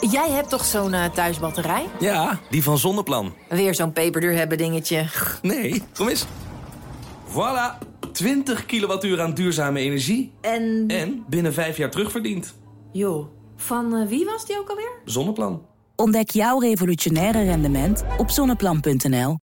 Jij hebt toch zo'n uh, thuisbatterij? Ja, die van Zonneplan. Weer zo'n peperduur hebben dingetje. Nee, kom eens. Voilà, 20 kilowattuur aan duurzame energie. En? En binnen vijf jaar terugverdiend. Joh, van uh, wie was die ook alweer? Zonneplan. Ontdek jouw revolutionaire rendement op zonneplan.nl.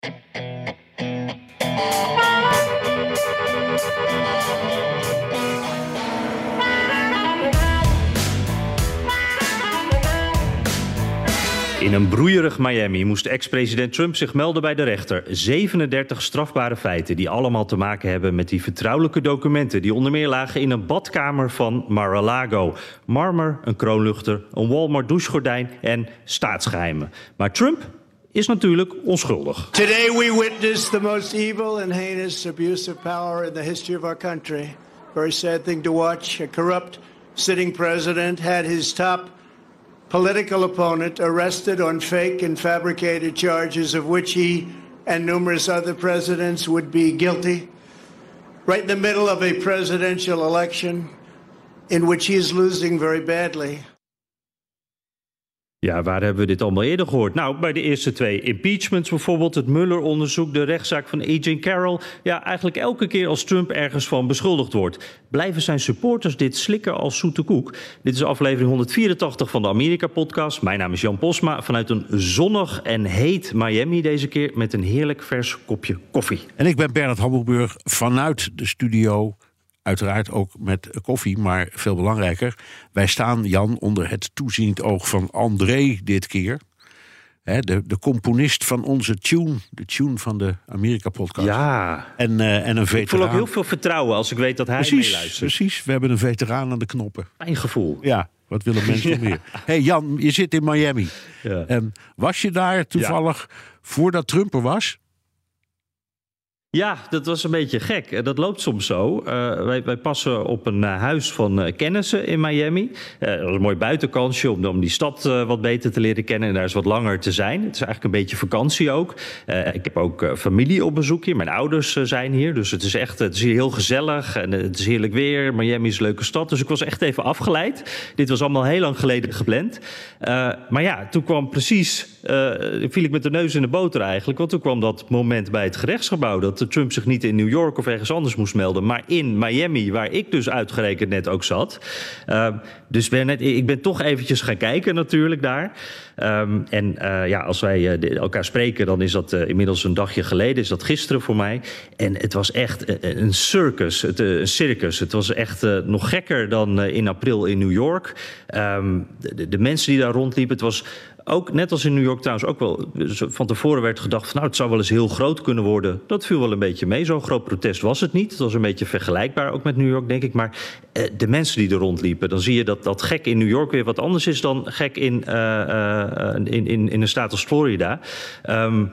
In een broeierig Miami moest ex-president Trump zich melden bij de rechter. 37 strafbare feiten die allemaal te maken hebben met die vertrouwelijke documenten... die onder meer lagen in een badkamer van Mar-a-Lago. Marmer, een kroonluchter, een Walmart douchegordijn en staatsgeheimen. Maar Trump is natuurlijk onschuldig. Today we witness the most evil and heinous abuse of power in the history of our country. Very sad thing to watch. A corrupt sitting president had his top political opponent arrested on fake and fabricated charges of which he and numerous other presidents would be guilty. Right in the middle of a presidential election in which he is losing very badly. Ja, waar hebben we dit allemaal eerder gehoord? Nou, bij de eerste twee impeachments bijvoorbeeld, het Mueller-onderzoek, de rechtszaak van A.J. Carroll. Ja, eigenlijk elke keer als Trump ergens van beschuldigd wordt, blijven zijn supporters dit slikken als zoete koek. Dit is aflevering 184 van de Amerika-podcast. Mijn naam is Jan Posma vanuit een zonnig en heet Miami deze keer met een heerlijk vers kopje koffie. En ik ben Bernard Hammelburg vanuit de studio Uiteraard ook met koffie, maar veel belangrijker. Wij staan, Jan, onder het toeziend oog van André dit keer. de, de componist van onze tune, de tune van de Amerika-podcast. Ja. En, uh, en een veteraan. Ik voel ook heel veel vertrouwen als ik weet dat hij precies, meeluistert. Precies, we hebben een veteraan aan de knoppen. Fijn gevoel. Ja, wat willen mensen meer? hey Jan, je zit in Miami. Ja. Um, was je daar toevallig voordat Trump er was? Ja, dat was een beetje gek. Dat loopt soms zo. Uh, wij, wij, passen op een uh, huis van kennissen in Miami. dat is een mooi buitenkansje om, om die stad wat beter te leren kennen en daar eens wat langer te zijn. Het is eigenlijk een beetje vakantie ook. ik heb ook familie op bezoek hier. Mijn ouders zijn hier, dus het is echt het is hier heel gezellig en het is heerlijk weer. Miami is een leuke stad, dus ik was echt even afgeleid. Dit was allemaal heel lang geleden gepland. maar ja, toen kwam precies, viel ik met de neus in de boter eigenlijk, want toen kwam dat moment bij het gerechtsgebouw dat Trump zich niet in New York of ergens anders moest melden, maar in Miami, waar ik dus uitgerekend net ook zat. Uh, dus ben net, ik ben toch eventjes gaan kijken natuurlijk daar. Um, en uh, ja, als wij uh, elkaar spreken, dan is dat inmiddels een dagje geleden, is dat gisteren voor mij. En het was echt een circus, het, een circus. Het was echt nog gekker dan in april in New York. Um, de, de, mensen die daar rondliepen, het was ook net als in New York trouwens ook wel van tevoren werd gedacht van nou het zou wel eens heel groot kunnen worden. Dat viel wel een beetje mee. Zo'n groot protest was het niet. Het was een beetje vergelijkbaar ook met New York denk ik. Maar eh, de mensen die er rondliepen, dan zie je dat dat gek in New York weer wat anders is dan gek in, uh, uh, in, in, in een staat als Florida. Um,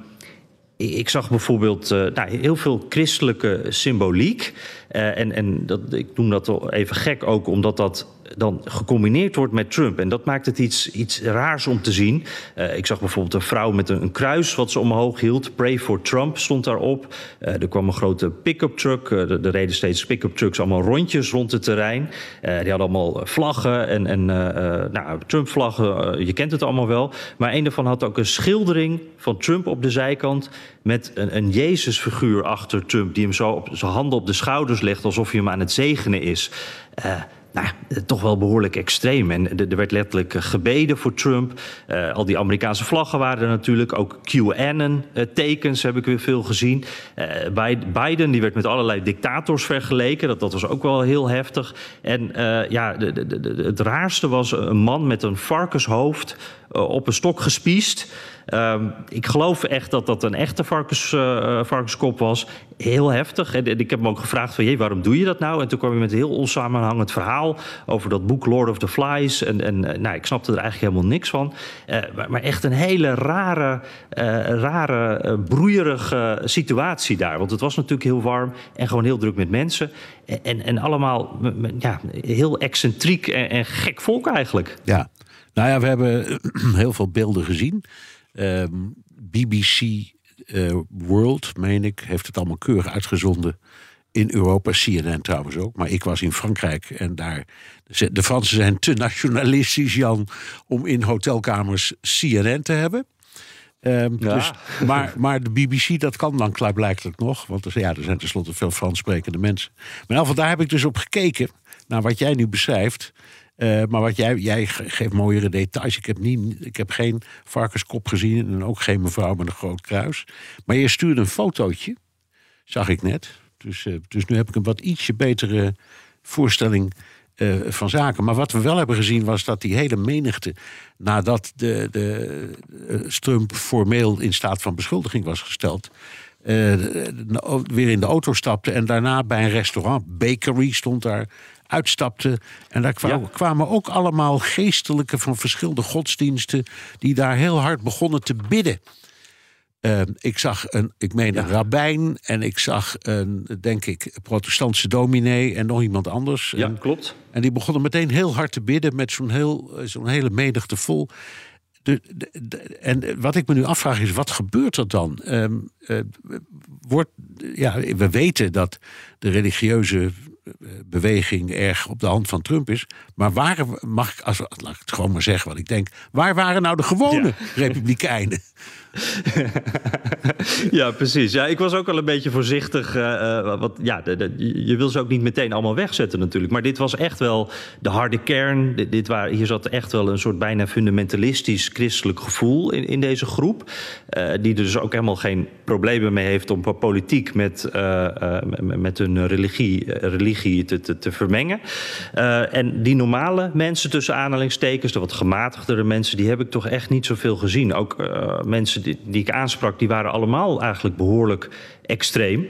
ik zag bijvoorbeeld uh, nou, heel veel christelijke symboliek. En en dat, ik noem dat even gek ook, omdat dat dan gecombineerd wordt met Trump. En dat maakt het iets, iets raars om te zien. Uh, ik zag bijvoorbeeld een vrouw met een, kruis wat ze omhoog hield. Pray for Trump stond daarop. Uh, er kwam een grote pick-up truck. Uh, er reden steeds pick-up trucks allemaal rondjes rond het terrein. die hadden allemaal vlaggen en, en nou, Trump-vlaggen. je kent het allemaal wel. Maar een daarvan had ook een schildering van Trump op de zijkant... met een, een Jezus-figuur achter Trump... die hem zo op zijn handen op de schouders legt... alsof hij hem aan het zegenen is nou, toch wel behoorlijk extreem. En er werd letterlijk gebeden voor Trump. Al die Amerikaanse vlaggen waren er natuurlijk. Ook QAnon-tekens heb ik weer veel gezien. Biden die werd met allerlei dictators vergeleken. Dat, dat was ook wel heel heftig. En ja, de, de, het raarste was een man met een varkenshoofd op een stok gespiest. Um, ik geloof echt dat dat een echte varkens, uh, varkenskop was. Heel heftig. En, ik heb hem ook gevraagd van, jee, waarom doe je dat nou? En toen kwam hij met een heel onsamenhangend verhaal over dat boek Lord of the Flies. En, en nou, ik snapte er eigenlijk helemaal niks van. Maar, echt een hele rare, rare broeierige situatie daar. Want het was natuurlijk heel warm en gewoon heel druk met mensen. En, en, en allemaal ja, heel excentriek en, en gek volk eigenlijk. Ja, nou ja, we hebben heel veel beelden gezien. Um, BBC uh, World, meen ik, heeft het allemaal keurig uitgezonden in Europa, CNN trouwens ook. Maar ik was in Frankrijk en daar. De Fransen zijn te nationalistisch, Jan, om in hotelkamers CNN te hebben. Um, Ja. dus, maar, maar de BBC, dat kan dan klaarblijkelijk nog. Want er, ja, er zijn tenslotte veel Frans sprekende mensen. Maar in geval, daar heb ik dus op gekeken. Naar wat jij nu beschrijft. Eh, maar wat jij, jij ge- geeft mooiere details. Ik heb, niet, ik heb geen varkenskop gezien. En ook geen mevrouw met een groot kruis. Maar je stuurde een fotootje. Zag ik net. Dus, eh, dus nu heb ik een wat ietsje betere voorstelling eh, van zaken. Maar wat we wel hebben gezien was dat die hele menigte... nadat de, de, Trump formeel in staat van beschuldiging was gesteld... eh, weer in de auto stapte en daarna bij een restaurant, bakery stond daar, uitstapte. En daar kwamen, Ja. kwamen ook allemaal geestelijken van verschillende godsdiensten... die daar heel hard begonnen te bidden. Eh, ik zag een, ik meen een rabbijn en ik zag een, denk ik, protestantse dominee en nog iemand anders. Ja, En- klopt. en die begonnen meteen heel hard te bidden met zo'n heel, zo'n hele menigte vol. De, de- de- en wat ik me nu afvraag is, wat gebeurt er dan? Ehm, eh, wordt, ja, we weten dat de religieuze eh, beweging erg op de hand van Trump is. Maar waar, mag ik, als, laat ik het gewoon maar zeggen wat ik denk. Waar waren nou de gewone republikeinen? Ja, precies. Ja, ik was ook al een beetje voorzichtig. eh, eh, wat, ja, de, je- wil ze ook niet meteen allemaal wegzetten natuurlijk. Maar dit was echt wel de harde kern. Dit, waren, hier zat echt wel een soort bijna fundamentalistisch christelijk gevoel in, in deze groep. eh, die dus ook helemaal geen problemen mee heeft om politiek met, met- hun religie, religie te, te, te vermengen. En die normale mensen tussen aanhalingstekens, de wat gematigdere mensen, die heb ik toch echt niet zoveel gezien. Ook mensen die, die ik aansprak, die waren allemaal eigenlijk behoorlijk extreem.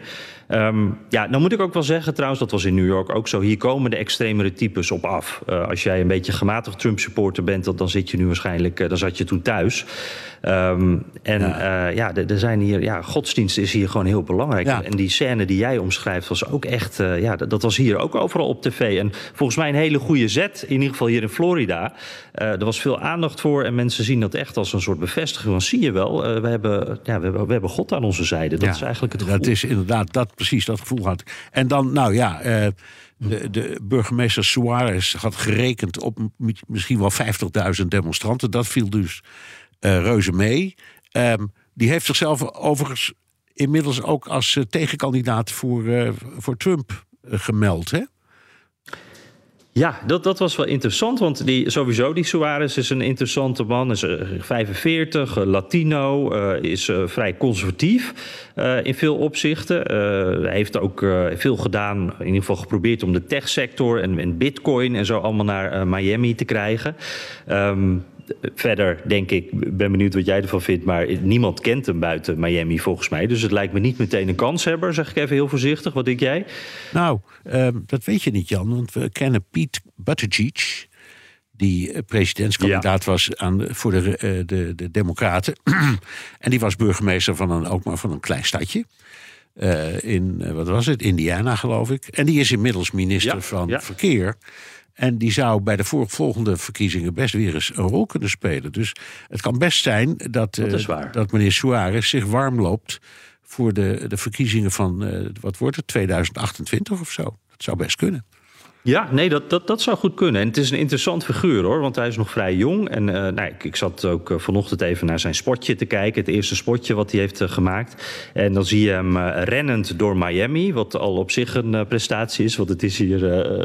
Ehm, ja, nou moet ik ook wel zeggen trouwens, dat was in New York ook zo. Hier komen de extremere types op af. Eh, als jij een beetje gematigd Trump-supporter bent, dan, dan zit je nu waarschijnlijk, eh, dan zat je toen thuis. Ehm, en ja, ja er zijn hier, ja, godsdienst is hier gewoon heel belangrijk. Ja. En die scène die jij omschrijft was ook echt, eh, ja, dat, dat was hier ook overal op tv. En volgens mij een hele goede zet, in ieder geval hier in Florida. Eh, er was veel aandacht voor en mensen zien dat echt als een soort bevestiging. Want zie je wel, eh, we, hebben, ja, we, hebben, we hebben God aan onze zijde. Dat Ja, is eigenlijk het gevoel. Dat is inderdaad, dat, precies dat gevoel had. En dan, nou ja, eh, de, de burgemeester Suarez had gerekend op misschien wel 50.000 demonstranten. Dat viel dus eh, reuze mee. Ehm, die heeft zichzelf overigens inmiddels ook als eh, tegenkandidaat voor, voor Trump gemeld. Hè? Ja, dat, dat was wel interessant. Want die, sowieso, die Suarez is een interessante man. Is eh, 45, eh, Latino, eh, is eh, vrij conservatief eh, in veel opzichten. Eh, hij heeft ook eh, veel gedaan, in ieder geval geprobeerd om de techsector en, en bitcoin en zo allemaal naar eh, Miami te krijgen. Ehm, Verder denk ik, ben benieuwd wat jij ervan vindt, maar niemand kent hem buiten Miami volgens mij. Dus het lijkt me niet meteen een kanshebber, zeg ik even heel voorzichtig. Wat denk jij? Nou, ehm, dat weet je niet, Jan. Want we kennen Pete Buttigieg. Die eh, presidentskandidaat was aan, voor de, eh, de, de Democraten. en die was burgemeester van een, ook maar van een klein stadje. Eh, in, wat was het, Indiana geloof ik. En die is inmiddels minister Ja, van ja. Verkeer. En die zou bij de volgende verkiezingen best weer eens een rol kunnen spelen. Dus het kan best zijn dat, eh, is waar. dat meneer Suarez zich warm loopt voor de, de verkiezingen van, eh, wat wordt het, 2028 of zo. Dat zou best kunnen. Ja, nee, dat, dat, dat zou goed kunnen. En het is een interessant figuur hoor, want hij is nog vrij jong. En eh, nou, ik, ik zat ook eh, vanochtend even naar zijn spotje te kijken. Het eerste spotje wat hij heeft eh, gemaakt. En dan zie je hem rennend door Miami, wat al op zich een prestatie is. Want het is hier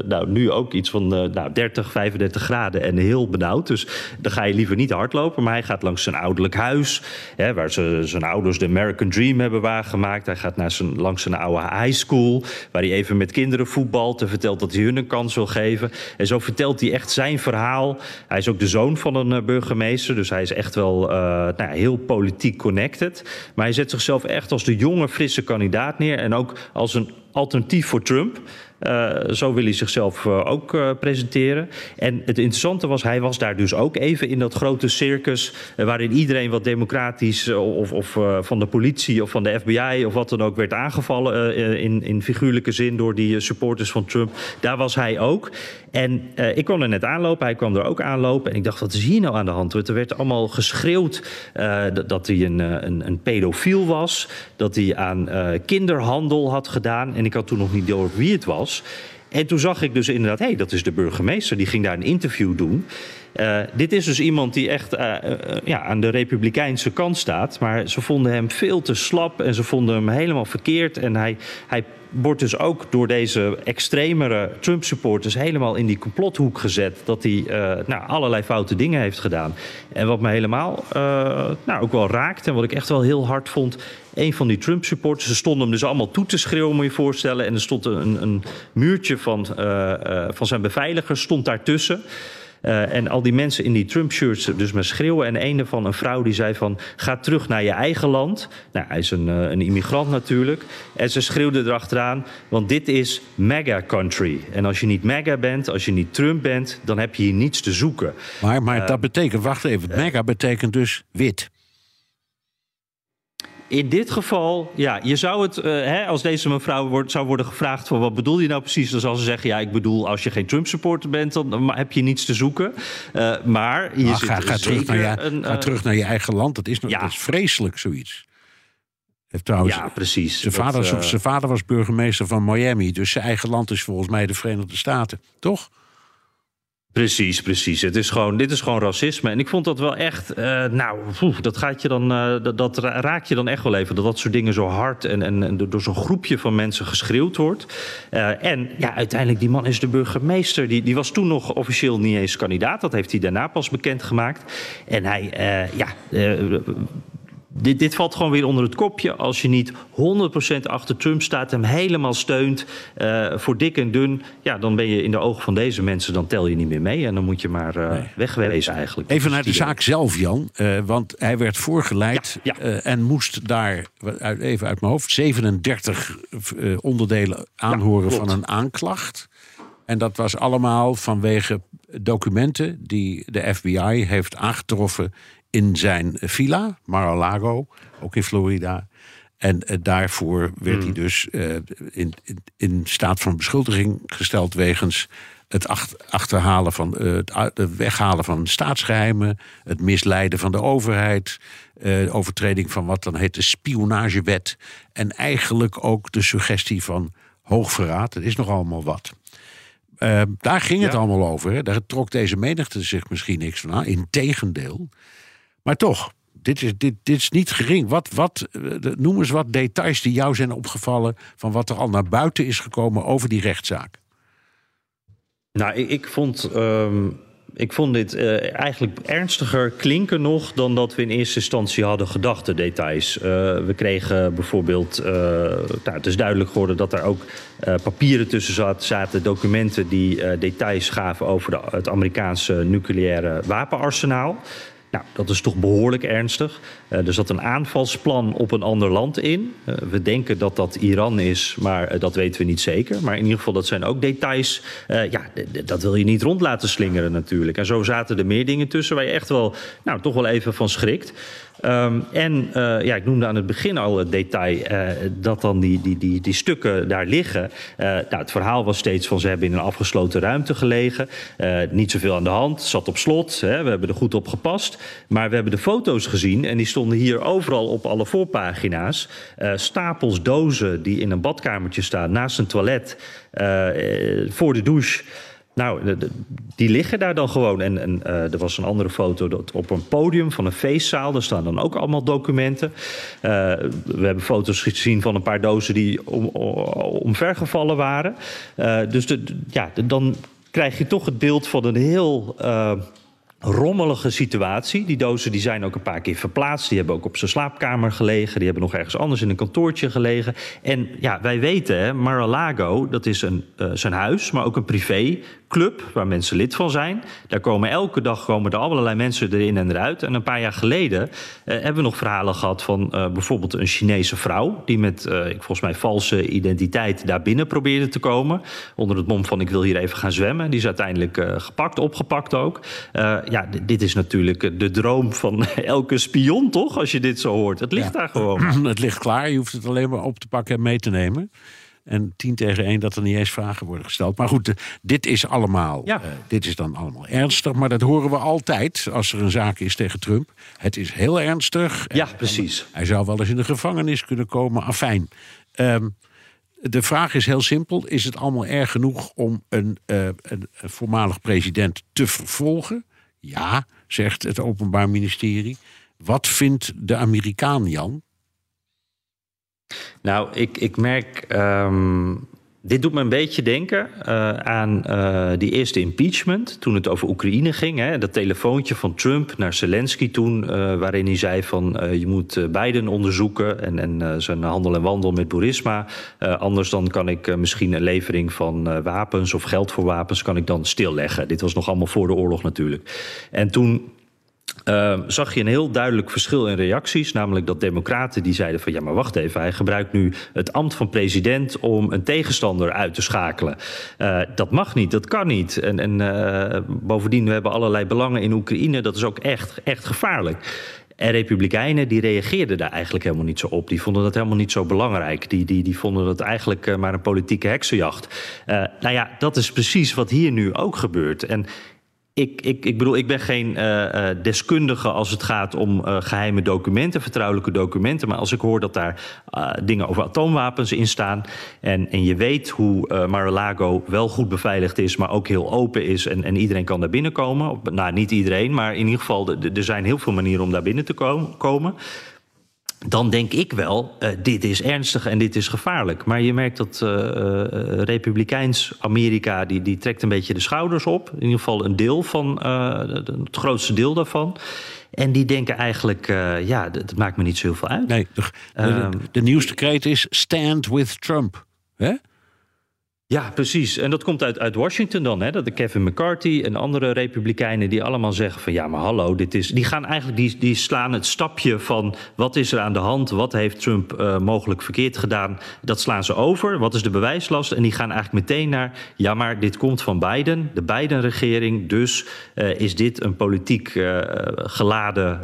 nou, nu ook iets van nou, 30, 35 graden en heel benauwd. Dus dan ga je liever niet hardlopen. Maar hij gaat langs zijn ouderlijk huis, hè, waar ze, zijn ouders de American Dream hebben waargemaakt. Hij gaat naar zijn, langs zijn oude high school, waar hij even met kinderen voetbalt en vertelt dat hij hun een kans wil geven. En zo vertelt hij echt zijn verhaal. Hij is ook de zoon van een eh, burgemeester, dus hij is echt wel eh, nou heel politiek connected. Maar hij zet zichzelf echt als de jonge, frisse kandidaat neer en ook als een alternatief voor Trump. Eh, zo wil hij zichzelf eh, ook eh, presenteren. En het interessante was, hij was daar dus ook even in dat grote circus... waarin iedereen wat democratisch of, of van de politie of van de FBI... of wat dan ook werd aangevallen in, in figuurlijke zin door die supporters van Trump. Daar was hij ook. En uh, ik kwam er net aanlopen, hij kwam er ook aanlopen. En ik dacht, wat is hier nou aan de hand? Er werd allemaal geschreeuwd uh, dat hij een, een, een, pedofiel was. Dat hij aan kinderhandel had gedaan. En ik had toen nog niet door wie het was. En toen zag ik dus inderdaad, hé, hey, dat is de burgemeester. Die ging daar een interview doen. Uh, dit is dus iemand die echt uh, uh, ja, aan de republikeinse kant staat. Maar ze vonden hem veel te slap en ze vonden hem helemaal verkeerd. En hij, hij wordt dus ook door deze extremere Trump-supporters helemaal in die complothoek gezet. Dat hij nou, allerlei foute dingen heeft gedaan. En wat me helemaal nou, ook wel raakt en wat ik echt wel heel hard vond. Een van die Trump-supporters, ze stonden hem dus allemaal toe te schreeuwen, moet je je voorstellen. En er stond een, een muurtje van, van zijn beveiligers stond daartussen. Uh, en al die mensen in die Trump-shirts dus maar schreeuwen. En een van een vrouw die zei van, ga terug naar je eigen land. Nou, hij is een, uh, een immigrant natuurlijk. En ze schreeuwde erachteraan, want dit is MAGA country. En als je niet MAGA bent, als je niet Trump bent, dan heb je hier niets te zoeken. Maar, maar uh, dat betekent, wacht even, MAGA betekent dus wit. In dit geval, ja, je zou het, uh, hè, als deze mevrouw wordt, zou worden gevraagd van wat bedoel je nou precies, dan zal ze zeggen, ja, ik bedoel, als je geen Trump-supporter bent, dan heb je niets te zoeken. Uh, maar nou, zit ga, ga, terug naar, je, een, ga terug naar je eigen land, dat is, ja. dat is vreselijk zoiets. Heeft trouwens, ja, precies. Zijn vader, dat, zijn vader was burgemeester van Miami, dus zijn eigen land is volgens mij de Verenigde Staten, toch? Precies, precies. Het is gewoon, dit is gewoon racisme. En ik vond dat wel echt. Uh, nou, dat, gaat je dan, uh, dat, raakt je dan echt wel even. Dat dat soort dingen zo hard en, en, door zo'n groepje van mensen geschreeuwd wordt. Uh, en ja, uiteindelijk, die man is de burgemeester. Die, die was toen nog officieel niet eens kandidaat. Dat heeft hij daarna pas bekendgemaakt. En hij, ja. Dit, dit, valt gewoon weer onder het kopje. Als je niet 100% achter Trump staat, hem helemaal steunt uh, voor dik en dun, ja, dan ben je in de ogen van deze mensen, dan tel je niet meer mee. En dan moet je maar uh, nee. wegwezen eigenlijk. Even naar de zaak zelf, Jan. Uh, want hij werd voorgeleid ja, ja. en moest daar, even uit mijn hoofd, 37 onderdelen aanhoren ja, van een aanklacht. En dat was allemaal vanwege documenten die de FBI heeft aangetroffen in zijn villa, Mar-a-Lago, ook in Florida. En uh, daarvoor werd hij dus uh, in, in, in, staat van beschuldiging gesteld wegens het ach, achterhalen van uh, het weghalen van staatsgeheimen, het misleiden van de overheid, overtreding van wat dan heet de spionagewet en eigenlijk ook de suggestie van hoogverraad. Het is nog allemaal wat. daar ging ja. het allemaal over. Hè. Daar trok deze menigte zich misschien niks van aan. Integendeel. Maar toch, dit is, dit, dit is niet gering. Wat, wat, noem eens wat details die jou zijn opgevallen... van wat er al naar buiten is gekomen over die rechtszaak. Nou, ik, ik vond... Um, ik vond dit uh, eigenlijk ernstiger klinken nog dan dat we in eerste instantie hadden gedacht, de details. Uh, we kregen bijvoorbeeld, nou, het is duidelijk geworden dat er ook papieren tussen zat, zaten, documenten die details gaven over de, het Amerikaanse nucleaire wapenarsenaal. Nou, dat is toch behoorlijk ernstig. Uh, er zat een aanvalsplan op een ander land in. Uh, we denken dat dat Iran is, maar uh, dat weten we niet zeker. Maar in ieder geval, dat zijn ook details. ja, dat wil je niet rond laten slingeren natuurlijk. En zo zaten er meer dingen tussen waar je echt wel, nou, toch wel even van schrikt. Um, en uh, ja, ik noemde aan het begin al het detail uh, dat dan die, die, die, die stukken daar liggen. Uh, nou, het verhaal was steeds van ze hebben in een afgesloten ruimte gelegen. niet zoveel aan de hand, zat op slot. Hè, we hebben er goed op gepast. Maar we hebben de foto's gezien en die stonden hier overal op alle voorpagina's. stapels dozen die in een badkamertje staan naast een toilet voor de douche. Nou, die liggen daar dan gewoon. En, uh, er was een andere foto dat op een podium van een feestzaal. Daar staan dan ook allemaal documenten. Uh, we hebben foto's gezien van een paar dozen die om, omvergevallen waren. Uh, dus de, ja, dan krijg je toch het beeld van een heel rommelige situatie. Die dozen die zijn ook een paar keer verplaatst. Die hebben ook op zijn slaapkamer gelegen. Die hebben nog ergens anders in een kantoortje gelegen. En ja, wij weten, Mar-a-Lago, dat is een, uh, zijn huis, maar ook een privéclub waar mensen lid van zijn. Daar komen elke dag komen er allerlei mensen erin en eruit. En een paar jaar geleden uh, hebben we nog verhalen gehad van uh, bijvoorbeeld een Chinese vrouw... die met, volgens mij, valse identiteit daar binnen probeerde te komen. Onder het mom van ik wil hier even gaan zwemmen. Die is uiteindelijk gepakt, opgepakt ook ja, dit is natuurlijk de droom van elke spion, toch? Als je dit zo hoort. Het ligt ja. daar gewoon. Het ligt klaar, je hoeft het alleen maar op te pakken en mee te nemen. En tien tegen één dat er niet eens vragen worden gesteld. Maar goed, eh, dit is allemaal. Ja. eh, dit is dan allemaal ernstig. Maar dat horen we altijd als er een zaak is tegen Trump. Het is heel ernstig. Ja, En- precies. Hij zou wel eens in de gevangenis kunnen komen. Afijn. Ehm, de vraag is heel simpel. Is het allemaal erg genoeg om een, eh, een, een voormalig president te vervolgen? Ja, zegt het Openbaar Ministerie. Wat vindt de Amerikaan, Jan? Nou, ik, ik merk. ehm, dit doet me een beetje denken eh, aan eh, die eerste impeachment. Toen het over Oekraïne ging. Hè, dat telefoontje van Trump naar Zelensky toen. eh, waarin hij zei: van je moet Biden onderzoeken. En, en zijn handel en wandel met Burisma. Anders dan kan ik misschien een levering van wapens of geld voor wapens. kan ik dan stilleggen. Dit was nog allemaal voor de oorlog natuurlijk. En toen. Uh, zag je een heel duidelijk verschil in reacties. Namelijk dat democraten die zeiden van... ja, maar wacht even, hij gebruikt nu het ambt van president... om een tegenstander uit te schakelen. Uh, dat mag niet, dat kan niet. En, en uh, bovendien, we hebben allerlei belangen in Oekraïne. Dat is ook echt, echt gevaarlijk. En republikeinen die reageerden daar eigenlijk helemaal niet zo op. Die vonden dat helemaal niet zo belangrijk. Die, die, die vonden dat eigenlijk uh, maar een politieke heksenjacht. Nou ja, dat is precies wat hier nu ook gebeurt. En ik, ik, ik bedoel, ik ben geen uh, uh, deskundige als het gaat om uh, geheime documenten, vertrouwelijke documenten. Maar als ik hoor dat daar dingen over atoomwapens in staan. En, en je weet hoe Mar-a-Lago wel goed beveiligd is, maar ook heel open is. En, en iedereen kan daar binnenkomen. Nou, niet iedereen, maar in ieder geval, er zijn heel veel manieren om daar binnen te komen dan denk ik wel, uh, dit is ernstig en dit is gevaarlijk. Maar je merkt dat uh, uh, republikeins Amerika, die, die trekt een beetje de schouders op. In ieder geval een deel van, het grootste deel daarvan. En die denken eigenlijk, ja, dat maakt me niet zo heel veel uit. Nee, de, de, de, de nieuwste kreet is stand with Trump. Hè? Ja, precies. En dat komt uit, uit Washington dan. Hè? Dat de Kevin McCarthy en andere republikeinen die allemaal zeggen van ja, maar hallo, dit is. Die gaan eigenlijk die, die slaan het stapje van wat is er aan de hand, wat heeft Trump uh, mogelijk verkeerd gedaan. Dat slaan ze over. Wat is de bewijslast? En die gaan eigenlijk meteen naar ja, maar dit komt van Biden, de Biden-regering. Dus uh, is dit een politiek uh, geladen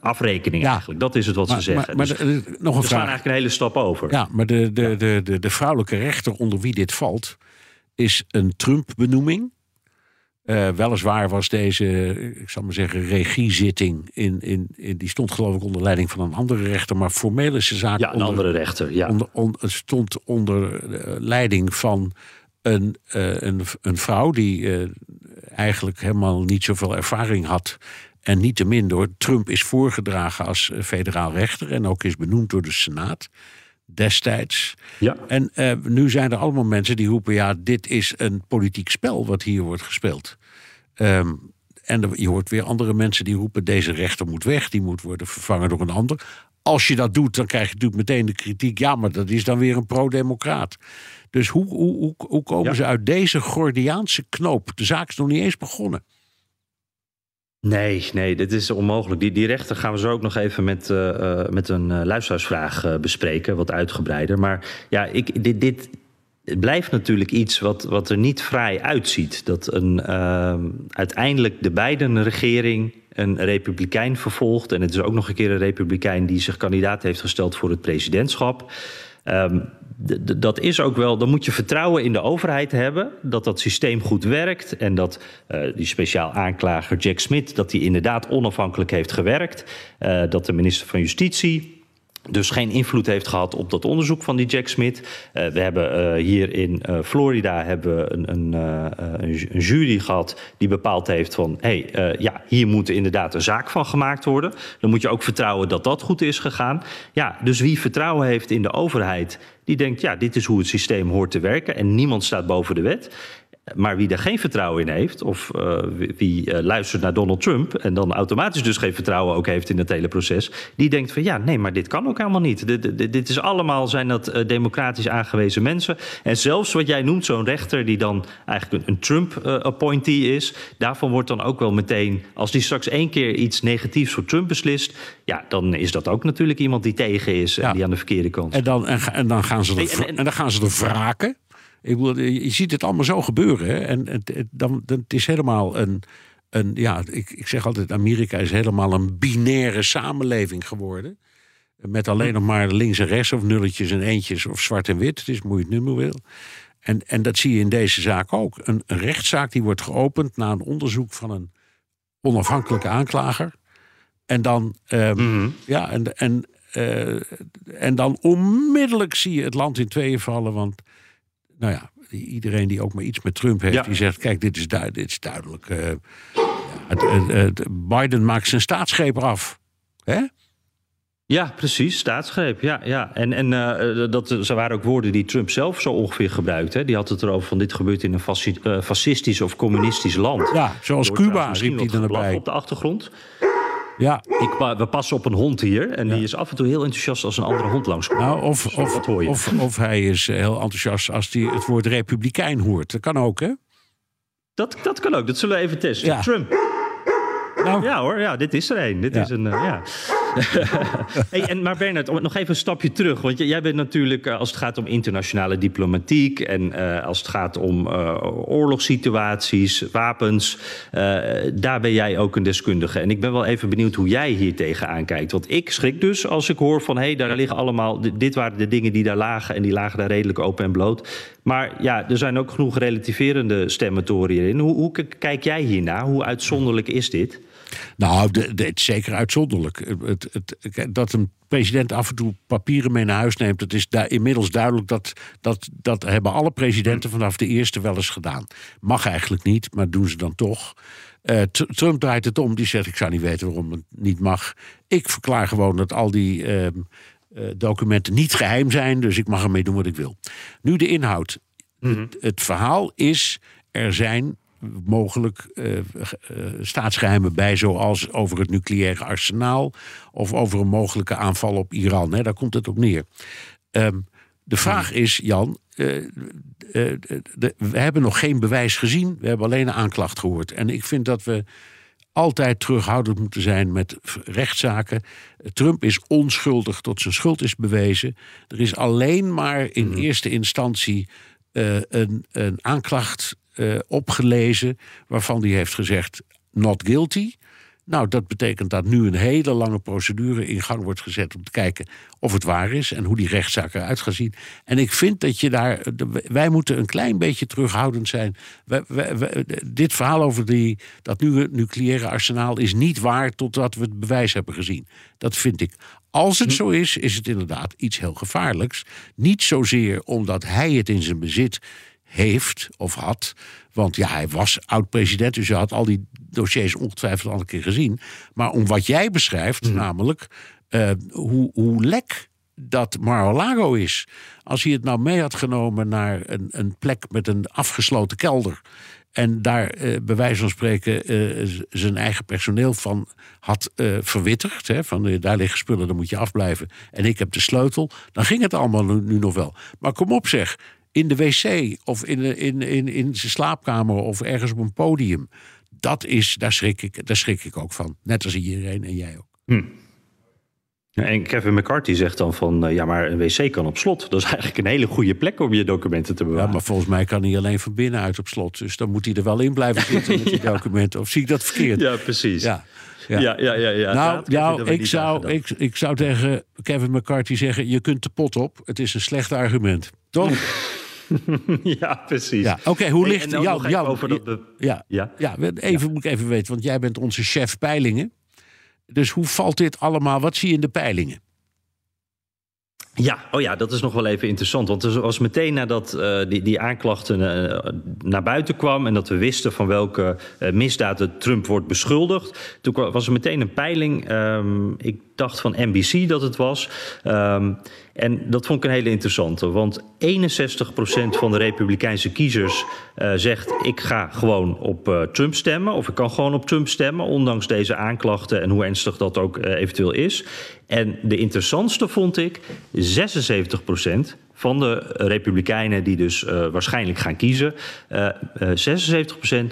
afrekening ja. eigenlijk. Dat is het wat maar, ze zeggen. Maar, maar dus, de, nog een we vraag. slaan eigenlijk een hele stap over. Ja, maar de, de, de, de, de vrouwelijke rechter onder wie dit valt is een Trump-benoeming. Uh, weliswaar was deze, ik zal maar zeggen, regiezitting... In, in, in, die stond geloof ik onder leiding van een andere rechter... maar formeel is de zaak... Ja, een onder, andere rechter, ja. Onder, stond onder leiding van een, uh, een, een vrouw... die uh, eigenlijk helemaal niet zoveel ervaring had... en niettemin door Trump is voorgedragen als federaal rechter... en ook is benoemd door de Senaat destijds. Ja. En uh, nu zijn er allemaal mensen die roepen: ja, dit is een politiek spel wat hier wordt gespeeld. Um, en je hoort weer andere mensen die roepen: deze rechter moet weg, die moet worden vervangen door een ander. Als je dat doet, dan krijg je natuurlijk meteen de kritiek: ja, maar dat is dan weer een pro-democraat. Dus hoe, hoe, hoe, hoe komen ja. ze uit deze Gordiaanse knoop? De zaak is nog niet eens begonnen. Nee, nee, dit is onmogelijk. Die, die rechter gaan we zo ook nog even met, uh, met een uh, luisteraarsvraag bespreken, wat uitgebreider. Maar ja, ik, dit, dit blijft natuurlijk iets wat, wat er niet vrij uitziet. Dat een, uiteindelijk de Biden-regering een republikein vervolgt. En het is ook nog een keer een republikein die zich kandidaat heeft gesteld voor het presidentschap. Um, dat is ook wel, dan moet je vertrouwen in de overheid hebben dat dat systeem goed werkt en dat uh, die speciaal aanklager Jack Smith dat hij inderdaad onafhankelijk heeft gewerkt, uh, dat de minister van Justitie dus geen invloed heeft gehad op dat onderzoek van die Jack Smith. Uh, we hebben uh, hier in uh, Florida hebben we een, een, een, een, jury gehad die bepaald heeft van... hé, hey, ja, hier moet inderdaad een zaak van gemaakt worden. Dan moet je ook vertrouwen dat dat goed is gegaan. Ja, dus wie vertrouwen heeft in de overheid... die denkt, ja, dit is hoe het systeem hoort te werken... en niemand staat boven de wet... Maar wie daar geen vertrouwen in heeft, of uh, wie uh, luistert naar Donald Trump en dan automatisch dus geen vertrouwen ook heeft in het hele proces, die denkt van ja, nee, maar dit kan ook helemaal niet. Dit, dit, dit is allemaal zijn dat uh, democratisch aangewezen mensen. En zelfs wat jij noemt, zo'n rechter die dan eigenlijk een, een Trump-appointee is, daarvan wordt dan ook wel meteen, als die straks één keer iets negatiefs voor Trump beslist, ja, dan is dat ook natuurlijk iemand die tegen is ja. en die aan de verkeerde kant. En dan, en, en dan gaan ze er, en, en, en dan gaan ze er wraken. Ik bedoel, je ziet het allemaal zo gebeuren. Hè? En het, het, dan, het is helemaal een. een ja, ik, ik zeg altijd: Amerika is helemaal een binaire samenleving geworden. Met alleen nog maar links en rechts of nulletjes en eentjes of zwart en wit. Het is hoe je het nummer wil. En, en dat zie je in deze zaak ook. Een, een rechtszaak die wordt geopend na een onderzoek van een onafhankelijke aanklager. En dan, ehm, ja, en, en, eh, en dan onmiddellijk zie je het land in tweeën vallen. Want, nou ja, iedereen die ook maar iets met Trump heeft, Ja. die zegt: kijk, dit is, duid- dit is duidelijk. eh, ja, het, het- het- Biden maakt zijn staatsgreep af. Hè? Ja, precies, staatsgreep. Ja, ja. En, en eh, dat ze waren ook woorden die Trump zelf zo ongeveer gebruikte. Die had het erover van dit gebeurt in een fasci- eh, fascistisch of communistisch land. Ja, zoals Cuba, riep hij geblaf erbij. op de achtergrond. Ja, Ik, we passen op een hond hier en die is af en toe heel enthousiast als een andere hond langskomt. nou, of, of, dat hoor je. of, of hij is heel enthousiast als hij het woord republikein hoort. Dat kan ook, hè? Dat, dat kan ook, dat zullen we even testen. Ja. Trump. Nou, Ja hoor, ja, dit is er een. Dit Ja. is een, eh, ja. hey, en, maar Bernard, nog even een stapje terug. Want jij bent natuurlijk, eh, als het gaat om internationale diplomatiek... en eh, als het gaat om eh, oorlogssituaties, wapens... daar ben jij ook een deskundige. En ik ben wel even benieuwd hoe jij hier tegenaan kijkt. Want ik schrik dus als ik hoor van... hé, hey, daar liggen allemaal... di- dit waren de dingen die daar lagen... en die lagen daar redelijk open en bloot. Maar ja, er zijn ook genoeg relativerende stemmen te horen hierin. Hoe, hoe kijk jij hiernaar? Hoe uitzonderlijk is dit? Nou, de, de- het is zeker uitzonderlijk. Het, het, dat een president af en toe papieren mee naar huis neemt, dat is daar inmiddels duidelijk. Dat, dat, dat hebben alle presidenten vanaf de eerste wel eens gedaan. Mag eigenlijk niet, maar doen ze dan toch. Eh, Tr- Trump draait het om. Die zegt: Ik zou niet weten waarom het niet mag. Ik verklaar gewoon dat al die ehm, eh, documenten niet geheim zijn. Dus ik mag ermee doen wat ik wil. Nu de inhoud. het, het verhaal is: er zijn mogelijk eh, eh, staatsgeheimen bij, zoals over het nucleaire arsenaal of over een mogelijke aanval op Iran. Hè, daar komt het op neer. Ehm, de vraag is, Jan, eh, de- we hebben nog geen bewijs gezien, we hebben alleen een aanklacht gehoord. En ik vind dat we altijd terughoudend moeten zijn met rechtszaken. Trump is onschuldig tot zijn schuld is bewezen. Er is alleen maar in eerste instantie een, een aanklacht eh, opgelezen waarvan hij heeft gezegd not guilty. Nou, dat betekent dat nu een hele lange procedure in gang wordt gezet om te kijken of het waar is en hoe die rechtszaak eruit gaat zien. En ik vind dat je daar, wij moeten een klein beetje terughoudend zijn. Wij- wij- wij- dit verhaal over die, dat nu nucleaire arsenaal is niet waar totdat we het bewijs hebben gezien. Dat vind ik. Als het zo is, is het inderdaad iets heel gevaarlijks. Niet zozeer omdat hij het in zijn bezit heeft of had. Want ja, hij was oud-president, dus hij had al die dossiers ongetwijfeld al een keer gezien. Maar om wat jij beschrijft, namelijk eh, hoe, hoe lek dat Mar-a-Lago is. Als hij het nou mee had genomen naar een, een plek met een afgesloten kelder. En daar eh, bij wijze van spreken eh, zijn eigen personeel van had eh, verwittigd. Hè, van eh, daar liggen spullen, daar moet je afblijven. En ik heb de sleutel. Dan ging het allemaal nu, nu nog wel. Maar kom op zeg. In de wc of in, in, in, in zijn slaapkamer of ergens op een podium. Dat is, daar schrik, ik, daar schrik ik ook van. Net als iedereen en jij ook. En Kevin McCarthy zegt dan van, eh, ja, maar een wc kan op slot. Dat is eigenlijk een hele goede plek om je documenten te Ja, bewaren. maar volgens mij kan hij alleen van binnenuit op slot. Dus dan moet hij er wel in blijven zitten met die documenten. Of zie ik dat verkeerd? Ja, precies. Ja. Ja, ja, ja. ja, ja. Nou, nou ik, zou, ik, ik zou tegen Kevin McCarthy zeggen: je kunt de pot op. Het is een slecht argument. Toch? Ja, precies. Ja, oké, hoe Hey, ligt over dat be- ja, Ja? ja, even moet ik even weten, want jij bent onze chef peilingen. Dus hoe valt dit allemaal? Wat zie je in de peilingen? Ja, oh ja, dat is nog wel even interessant. Want er was meteen nadat eh, die, die aanklachten eh, naar buiten kwam... en dat we wisten van welke eh, misdaden Trump wordt beschuldigd... toen was er meteen een peiling, ehm, ik dacht van NBC dat het was... Ehm, en dat vond ik een hele interessante. Want 61% van de Republikeinse kiezers zegt... ik ga gewoon op Trump stemmen, of ik kan gewoon op Trump stemmen... ondanks deze aanklachten en hoe ernstig dat ook eventueel is. En de interessantste vond ik 76% van de Republikeinen die dus eh, waarschijnlijk gaan kiezen... eh, eh,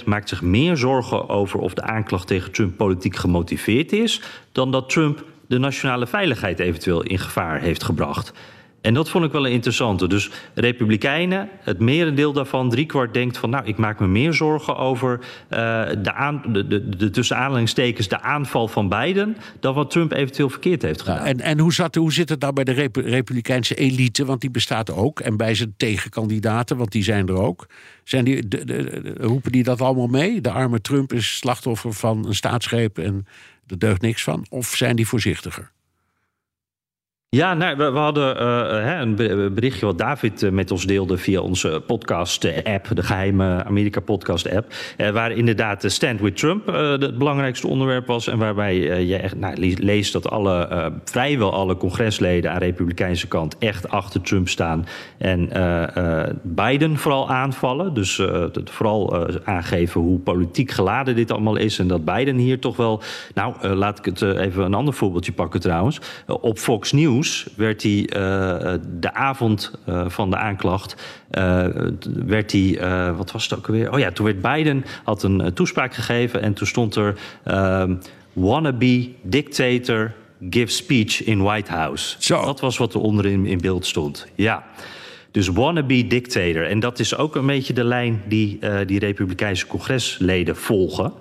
76% maakt zich meer zorgen over of de aanklacht tegen Trump politiek gemotiveerd is... dan dat Trump de nationale veiligheid eventueel in gevaar heeft gebracht. En dat vond ik wel een interessante. Dus Republikeinen, het merendeel daarvan, driekwart denkt van... nou, ik maak me meer zorgen over uh, de, aan, de, de, de tussen aanhalingstekens... de aanval van Biden, dan wat Trump eventueel verkeerd heeft gedaan. Ja, en en hoe, zat, hoe zit het nou bij de Rep Republikeinse elite? Want die bestaat ook. En bij zijn tegenkandidaten, want die zijn er ook. Zijn die, de, de, roepen die dat allemaal mee? De arme Trump is slachtoffer van een staatsgreep en er deugt niks van? Of zijn die voorzichtiger? Ja, nou, we, hadden uh, een berichtje wat David uh, met ons deelde via onze podcast-app, de geheime Amerika-podcast-app. Waar inderdaad Stand with Trump het belangrijkste onderwerp was. En waarbij je echt nou, leest dat alle, vrijwel alle congresleden aan de Republikeinse kant echt achter Trump staan. En Biden vooral aanvallen. Dus vooral aangeven hoe politiek geladen dit allemaal is. En dat Biden hier toch wel. Nou, laat ik het even een ander voorbeeldje pakken trouwens. op Fox News werd hij uh, de avond uh, van de aanklacht. werd hij, wat was het ook alweer? Oh ja, toen werd Biden had een toespraak gegeven en toen stond er wannabe dictator give speech in White House. Zo. Dat was wat er onderin in beeld stond. Ja. Dus wannabe dictator. En dat is ook een beetje de lijn die die Republikeinse congresleden volgen.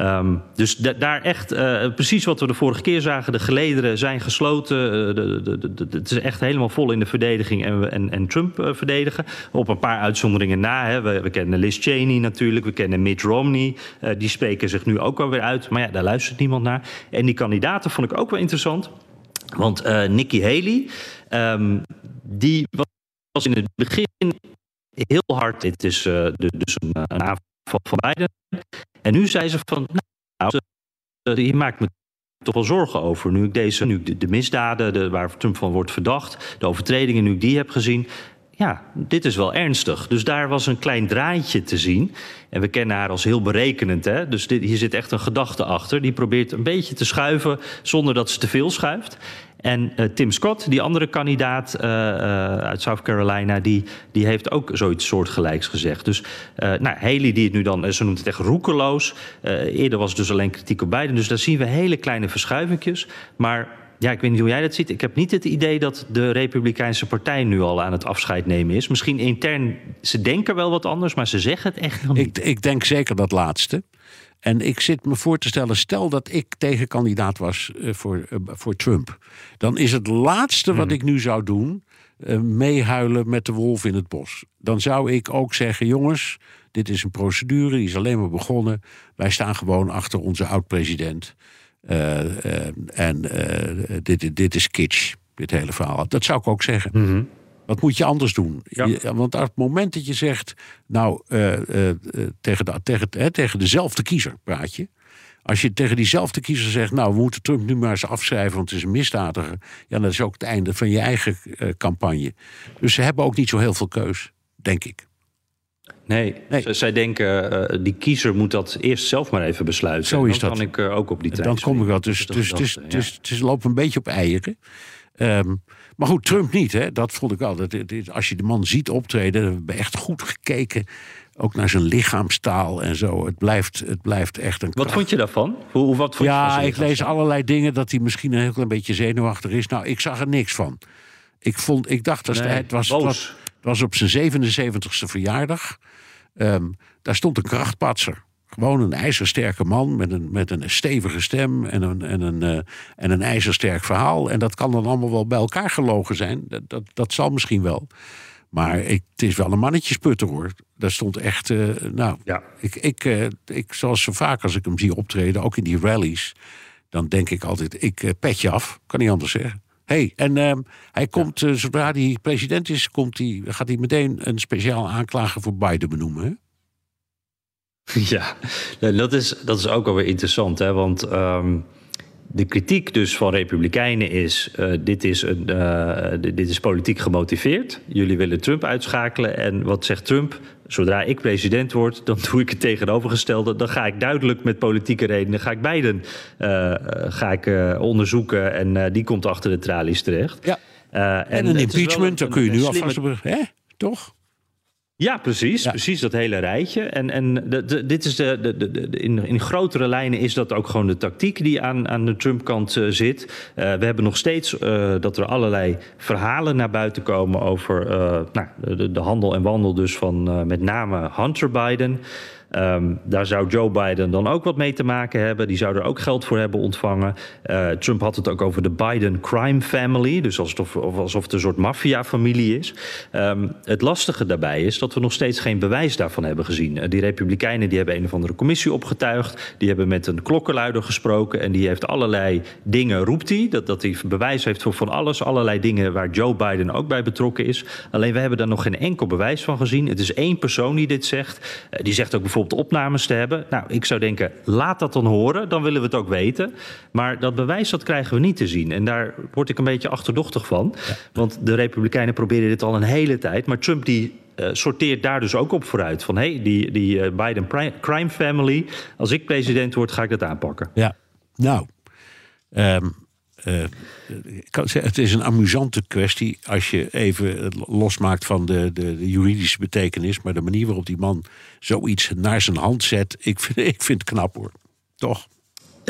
Um, dus da daar echt, uh, precies wat we de vorige keer zagen, de gelederen zijn gesloten. De, het is echt helemaal vol in de verdediging en, en, en Trump uh, verdedigen. Op een paar uitzonderingen na. Hè. We, kennen Liz Cheney natuurlijk, we kennen Mitt Romney. die spreken zich nu ook wel weer uit. Maar ja, daar luistert niemand naar. En die kandidaten vond ik ook wel interessant. Want Nikki Haley, um, die was in het begin heel hard. Dit is dus een, een aanval van. En nu zei ze van, nou, je maakt me toch wel zorgen over. Nu ik deze, nu ik de, misdaden de, waar Trump van wordt verdacht, de overtredingen, nu ik die heb gezien. Ja, dit is wel ernstig. Dus daar was een klein draadje te zien. En we kennen haar als heel berekenend. Hè? Dus dit, hier zit echt een gedachte achter. Die probeert een beetje te schuiven zonder dat ze te veel schuift. En uh, Tim Scott, die andere kandidaat uh, uh, uit South Carolina, die, die heeft ook zoiets soortgelijks gezegd. Dus nou, Haley, die het nu dan, ze noemt het echt roekeloos. eerder was het dus alleen kritiek op Biden. Dus daar zien we hele kleine verschuivingjes. Maar ja, ik weet niet hoe jij dat ziet. Ik heb niet het idee dat de Republikeinse Partij nu al aan het afscheid nemen is. Misschien intern, ze denken wel wat anders, maar ze zeggen het echt nog niet. Ik, ik denk zeker dat laatste. En ik zit me voor te stellen, stel dat ik tegenkandidaat was uh, voor, uh, voor Trump. Dan is het laatste wat ik nu zou doen, uh, meehuilen met de wolf in het bos. Dan zou ik ook zeggen, jongens, dit is een procedure, die is alleen maar begonnen. Wij staan gewoon achter onze oud-president. En dit, dit is kitsch, dit hele verhaal. Dat zou ik ook zeggen. Mm -hmm. Wat moet je anders doen? Ja. Je, want op het moment dat je zegt, nou, uh, uh, tegen, de, tegen, hè, tegen dezelfde kiezer praat je. Als je tegen diezelfde kiezer zegt, nou, we moeten Trump nu maar eens afschrijven, want het is een misdadiger. Ja, dat is ook het einde van je eigen uh, campagne. Dus ze hebben ook niet zo heel veel keus, denk ik. Nee, nee. zij denken, die kiezer moet dat eerst zelf maar even besluiten. Zo is dan dat. kan ik ook op die trein. Dan kom ik wel. Dus, dus, dus, dus, dus, dus lopen een beetje op eieren. Um, maar goed, Trump niet, hè? dat vond ik wel. Dat, dat, als je de man ziet optreden, dan hebben we echt goed gekeken. Ook naar zijn lichaamstaal en zo. Het blijft, het blijft echt een. Wat vond je daarvan? Hoe, wat vond ja, je ik lees allerlei dingen dat hij misschien een heel klein beetje zenuwachtig is. Nou, ik zag er niks van. Ik, vond, ik dacht, dat nee, het, was, het, was, het was op zijn 77ste verjaardag. Um, daar stond een krachtpatser. Gewoon een ijzersterke man met een, met een stevige stem en een, en, een, uh, en een ijzersterk verhaal. En dat kan dan allemaal wel bij elkaar gelogen zijn. Dat, dat, dat zal misschien wel. Maar ik, het is wel een mannetjesputter hoor. Daar stond echt. Uh, nou, ja. ik, ik, uh, ik, zoals zo vaak als ik hem zie optreden, ook in die rallies. Dan denk ik altijd: ik pet je af. Kan niet anders zeggen. Hey, en uh, hij komt, ja. zodra hij president is, komt hij, gaat hij meteen een speciaal aanklager voor Biden benoemen. Hè? Ja, dat is, dat is ook alweer interessant, hè? want um, de kritiek dus van Republikeinen is: uh, dit, is een, uh, dit is politiek gemotiveerd. Jullie willen Trump uitschakelen. En wat zegt Trump? Zodra ik president word, dan doe ik het tegenovergestelde. Dan ga ik duidelijk met politieke redenen, ga ik Biden uh, ga ik, onderzoeken. En die komt achter de tralies terecht. Ja. en, en, een impeachment, daar kun je nu op. Hè? Toch? Ja, precies. Ja. Precies dat hele rijtje. En, en de, de- dit is de, de, de, in, in grotere lijnen is dat ook gewoon de tactiek die aan, aan de Trump-kant eh, zit. Eh, we hebben nog steeds eh, dat er allerlei verhalen naar buiten komen over nou, de, de handel en wandel dus van met name Hunter Biden. Ehm, daar zou Joe Biden dan ook wat mee te maken hebben. Die zou er ook geld voor hebben ontvangen. Eh, Trump had het ook over de Biden crime family. Dus alsof, of alsof het een soort maffiafamilie is. Ehm, het lastige daarbij is dat we nog steeds geen bewijs daarvan hebben gezien. Eh, die Republikeinen die hebben een of andere commissie opgetuigd. Die hebben met een klokkenluider gesproken. En die heeft allerlei dingen, roept hij. Dat, dat hij bewijs heeft voor van alles. Allerlei dingen waar Joe Biden ook bij betrokken is. Alleen we hebben daar nog geen enkel bewijs van gezien. Het is één persoon die dit zegt. Eh, die zegt ook bijvoorbeeld opnames te hebben. Nou, ik zou denken, laat dat dan horen. Dan willen we het ook weten. Maar dat bewijs, dat krijgen we niet te zien. En daar word ik een beetje achterdochtig van. Want de Republikeinen proberen dit al een hele tijd. Maar Trump die eh, sorteert daar dus ook op vooruit. Van hé, hey, die, die eh, Biden crime family. Als ik president word, ga ik dat aanpakken. Ja, nou. ehm, eh, het is een amusante kwestie als je even losmaakt van de, de, de juridische betekenis. Maar de manier waarop die man zoiets naar zijn hand zet, ik vind, ik vind het knap hoor. Toch?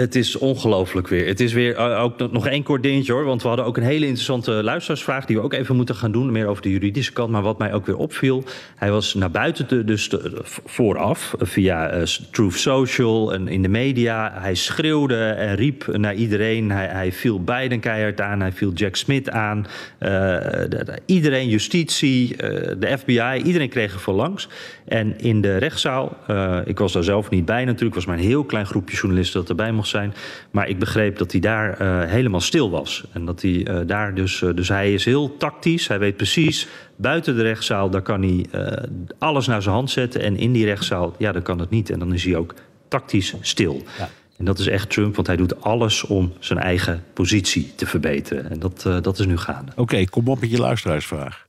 Het is ongelooflijk weer. Het is weer eh, ook nog- één kort dingetje hoor. Want we hadden ook een hele interessante luisteraarsvraag. die we ook even moeten gaan doen. Meer over de juridische kant. Maar wat mij ook weer opviel. Hij was naar buiten, te, dus te- vooraf. via eh, Truth Social en in de media. Hij schreeuwde en riep naar iedereen. Hij, hij viel Biden keihard aan. Hij viel Jack Smith aan. Eh, de- de- iedereen, justitie, eh, de FBI. Iedereen kreeg er voor langs. En in de rechtszaal. eh, ik was daar zelf niet bij natuurlijk. Was maar een heel klein groepje journalisten dat erbij mocht zijn. Maar ik begreep dat hij daar eh, helemaal stil was. En dat hij eh, daar dus. eh, dus hij is heel tactisch. Hij weet precies. Buiten de rechtszaal, daar kan hij eh, alles naar zijn hand zetten. En in die rechtszaal, ja, dan kan het niet. En dan is hij ook tactisch stil. En dat is echt Trump, want hij doet alles om zijn eigen positie te verbeteren. En dat, eh, dat is nu gaande. Oké, kom op met je luisteraarsvraag.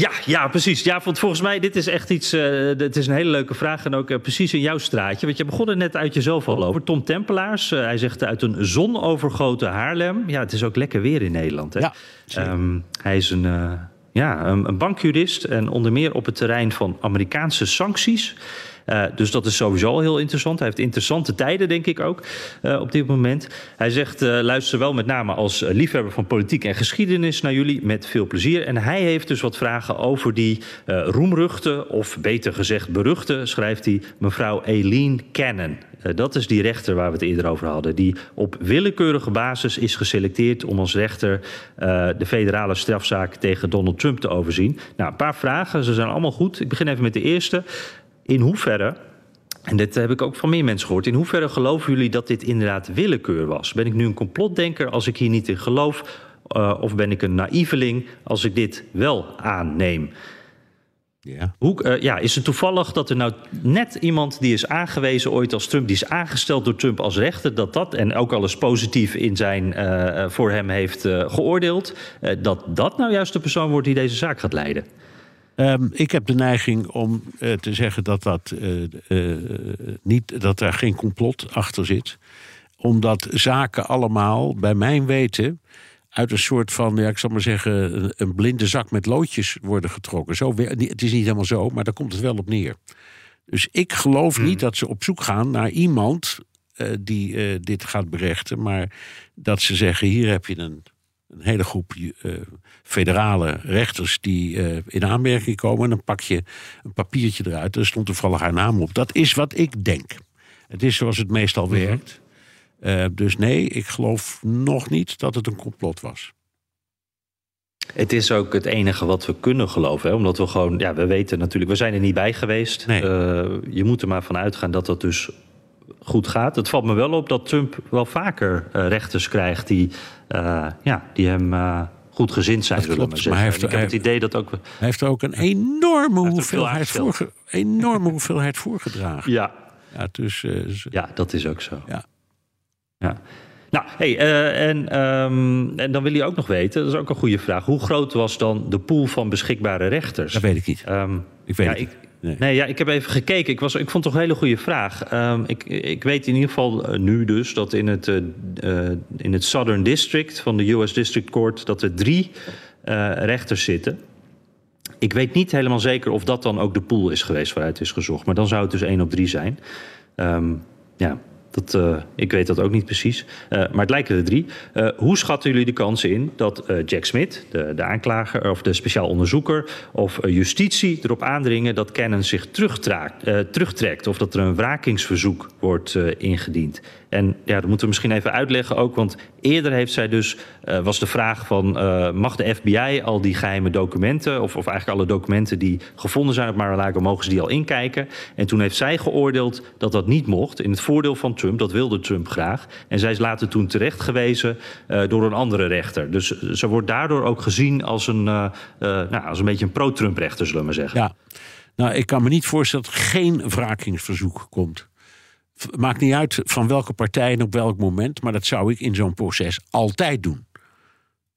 Ja, ja, precies. Ja, want volgens mij, dit is echt iets. eh het is een hele leuke vraag. En ook eh, precies in jouw straatje. Want je begon er net uit jezelf al over. Tom Tempelaars, eh, hij zegt uit een zonovergoten Haarlem. Ja, het is ook lekker weer in Nederland. Hè? Ja. Ehm, hij is een, eh, ja, een, een bankjurist. En onder meer op het terrein van Amerikaanse sancties. Eh, dus dat is sowieso heel interessant. Hij heeft interessante tijden, denk ik ook, eh, op dit moment. Hij zegt, eh, luister wel met name als liefhebber van politiek en geschiedenis naar jullie met veel plezier. En hij heeft dus wat vragen over die roemruchte, of beter gezegd beruchte, schrijft hij, mevrouw Eileen Cannon. Dat is die rechter waar we het eerder over hadden. Die op willekeurige basis is geselecteerd om als rechter de federale strafzaak tegen Donald Trump te overzien. Nou, een paar vragen. Ze zijn allemaal goed. Ik begin even met de eerste. In hoeverre en dit heb ik ook van meer mensen gehoord. In hoeverre geloven jullie dat dit inderdaad willekeur was? Ben ik nu een complotdenker als ik hier niet in geloof? Eh, of ben ik een naïveling als ik dit wel aanneem? Ja. Hoe, eh, ja, is het toevallig dat er nou net iemand die is aangewezen ooit als Trump, die is aangesteld door Trump als rechter, dat dat, en ook alles positief in zijn, eh, voor hem heeft geoordeeld, dat dat nou juist de persoon wordt die deze zaak gaat leiden? Ehm, ik heb de neiging om eh, te zeggen dat, dat, eh, eh, niet, dat daar geen complot achter zit. Omdat zaken allemaal, bij mijn weten, uit een soort van, ja, ik zal maar zeggen, een, blinde zak met loodjes worden getrokken. Zo, het is niet helemaal zo, maar daar komt het wel op neer. Dus ik geloof niet dat ze op zoek gaan naar iemand die dit gaat berechten. Maar dat ze zeggen, hier heb je een, een hele groep eh, federale rechters die eh, in aanmerking komen. En dan pak je een papiertje eruit. Er stond toevallig haar naam op. Dat is wat ik denk. Het is zoals het meestal werkt. Eh, dus nee, ik geloof nog niet dat het een complot was. Het is ook het enige wat we kunnen geloven. Hè? Omdat we gewoon, ja, we weten natuurlijk, we zijn er niet bij geweest. Nee. Je moet er maar van uitgaan dat dat dus goed gaat. Het valt me wel op dat Trump wel vaker eh, rechters krijgt die, eh, ja, die hem eh, goed gezind zijn. Dat klopt, maar hij heeft- ik heb het idee dat ook. Hij heeft ook een enorme, veel hoeveelheid, voorge, enorme hoeveelheid voorgedragen. Ja, Ja, dus, ja, dat is ook zo. Ja. ja. Nou, hey, en, ehm, en dan wil je ook nog weten, dat is ook een goede vraag. Hoe groot was dan de pool van beschikbare rechters? dat weet ik niet. Ehm, Ik weet ja, het ik, niet. Nee. Ja, ik heb even gekeken. Ik, was, ik vond het toch een hele goede vraag. Ehm, ik, ik weet in ieder geval eh, nu dus dat in het, eh, eh, in het Southern District van de US District Court... dat er drie rechters zitten. Ik weet niet helemaal zeker of dat dan ook de pool is geweest waaruit is gezocht. Maar dan zou het dus 1 op 3 zijn. Ehm, ja, dat, uh, ik weet dat ook niet precies. Uh, maar het lijken er drie. Uh, hoe schatten jullie de kansen in dat Jack Smith, de, de, aanklager of de speciaal onderzoeker of justitie erop aandringen dat Cannon zich terugtrekt of dat er een wrakingsverzoek wordt ingediend? En ja, dat moeten we misschien even uitleggen ook, want eerder heeft zij dus, uh, was de vraag van, uh, mag de FBI al die geheime documenten, of, of eigenlijk alle documenten die gevonden zijn op Mar-a-Lago, mogen ze die al inkijken? En toen heeft zij geoordeeld dat dat niet mocht, in het voordeel van Trump, dat wilde Trump graag. En zij is later toen terecht gewezen uh, door een andere rechter. Dus ze wordt daardoor ook gezien als een, nou, als een beetje een pro-Trump rechter, zullen we maar zeggen. Ja, nou, ik kan me niet voorstellen dat geen wrakingsverzoek komt. Maakt niet uit van welke partij en op welk moment, maar dat zou ik in zo'n proces altijd doen.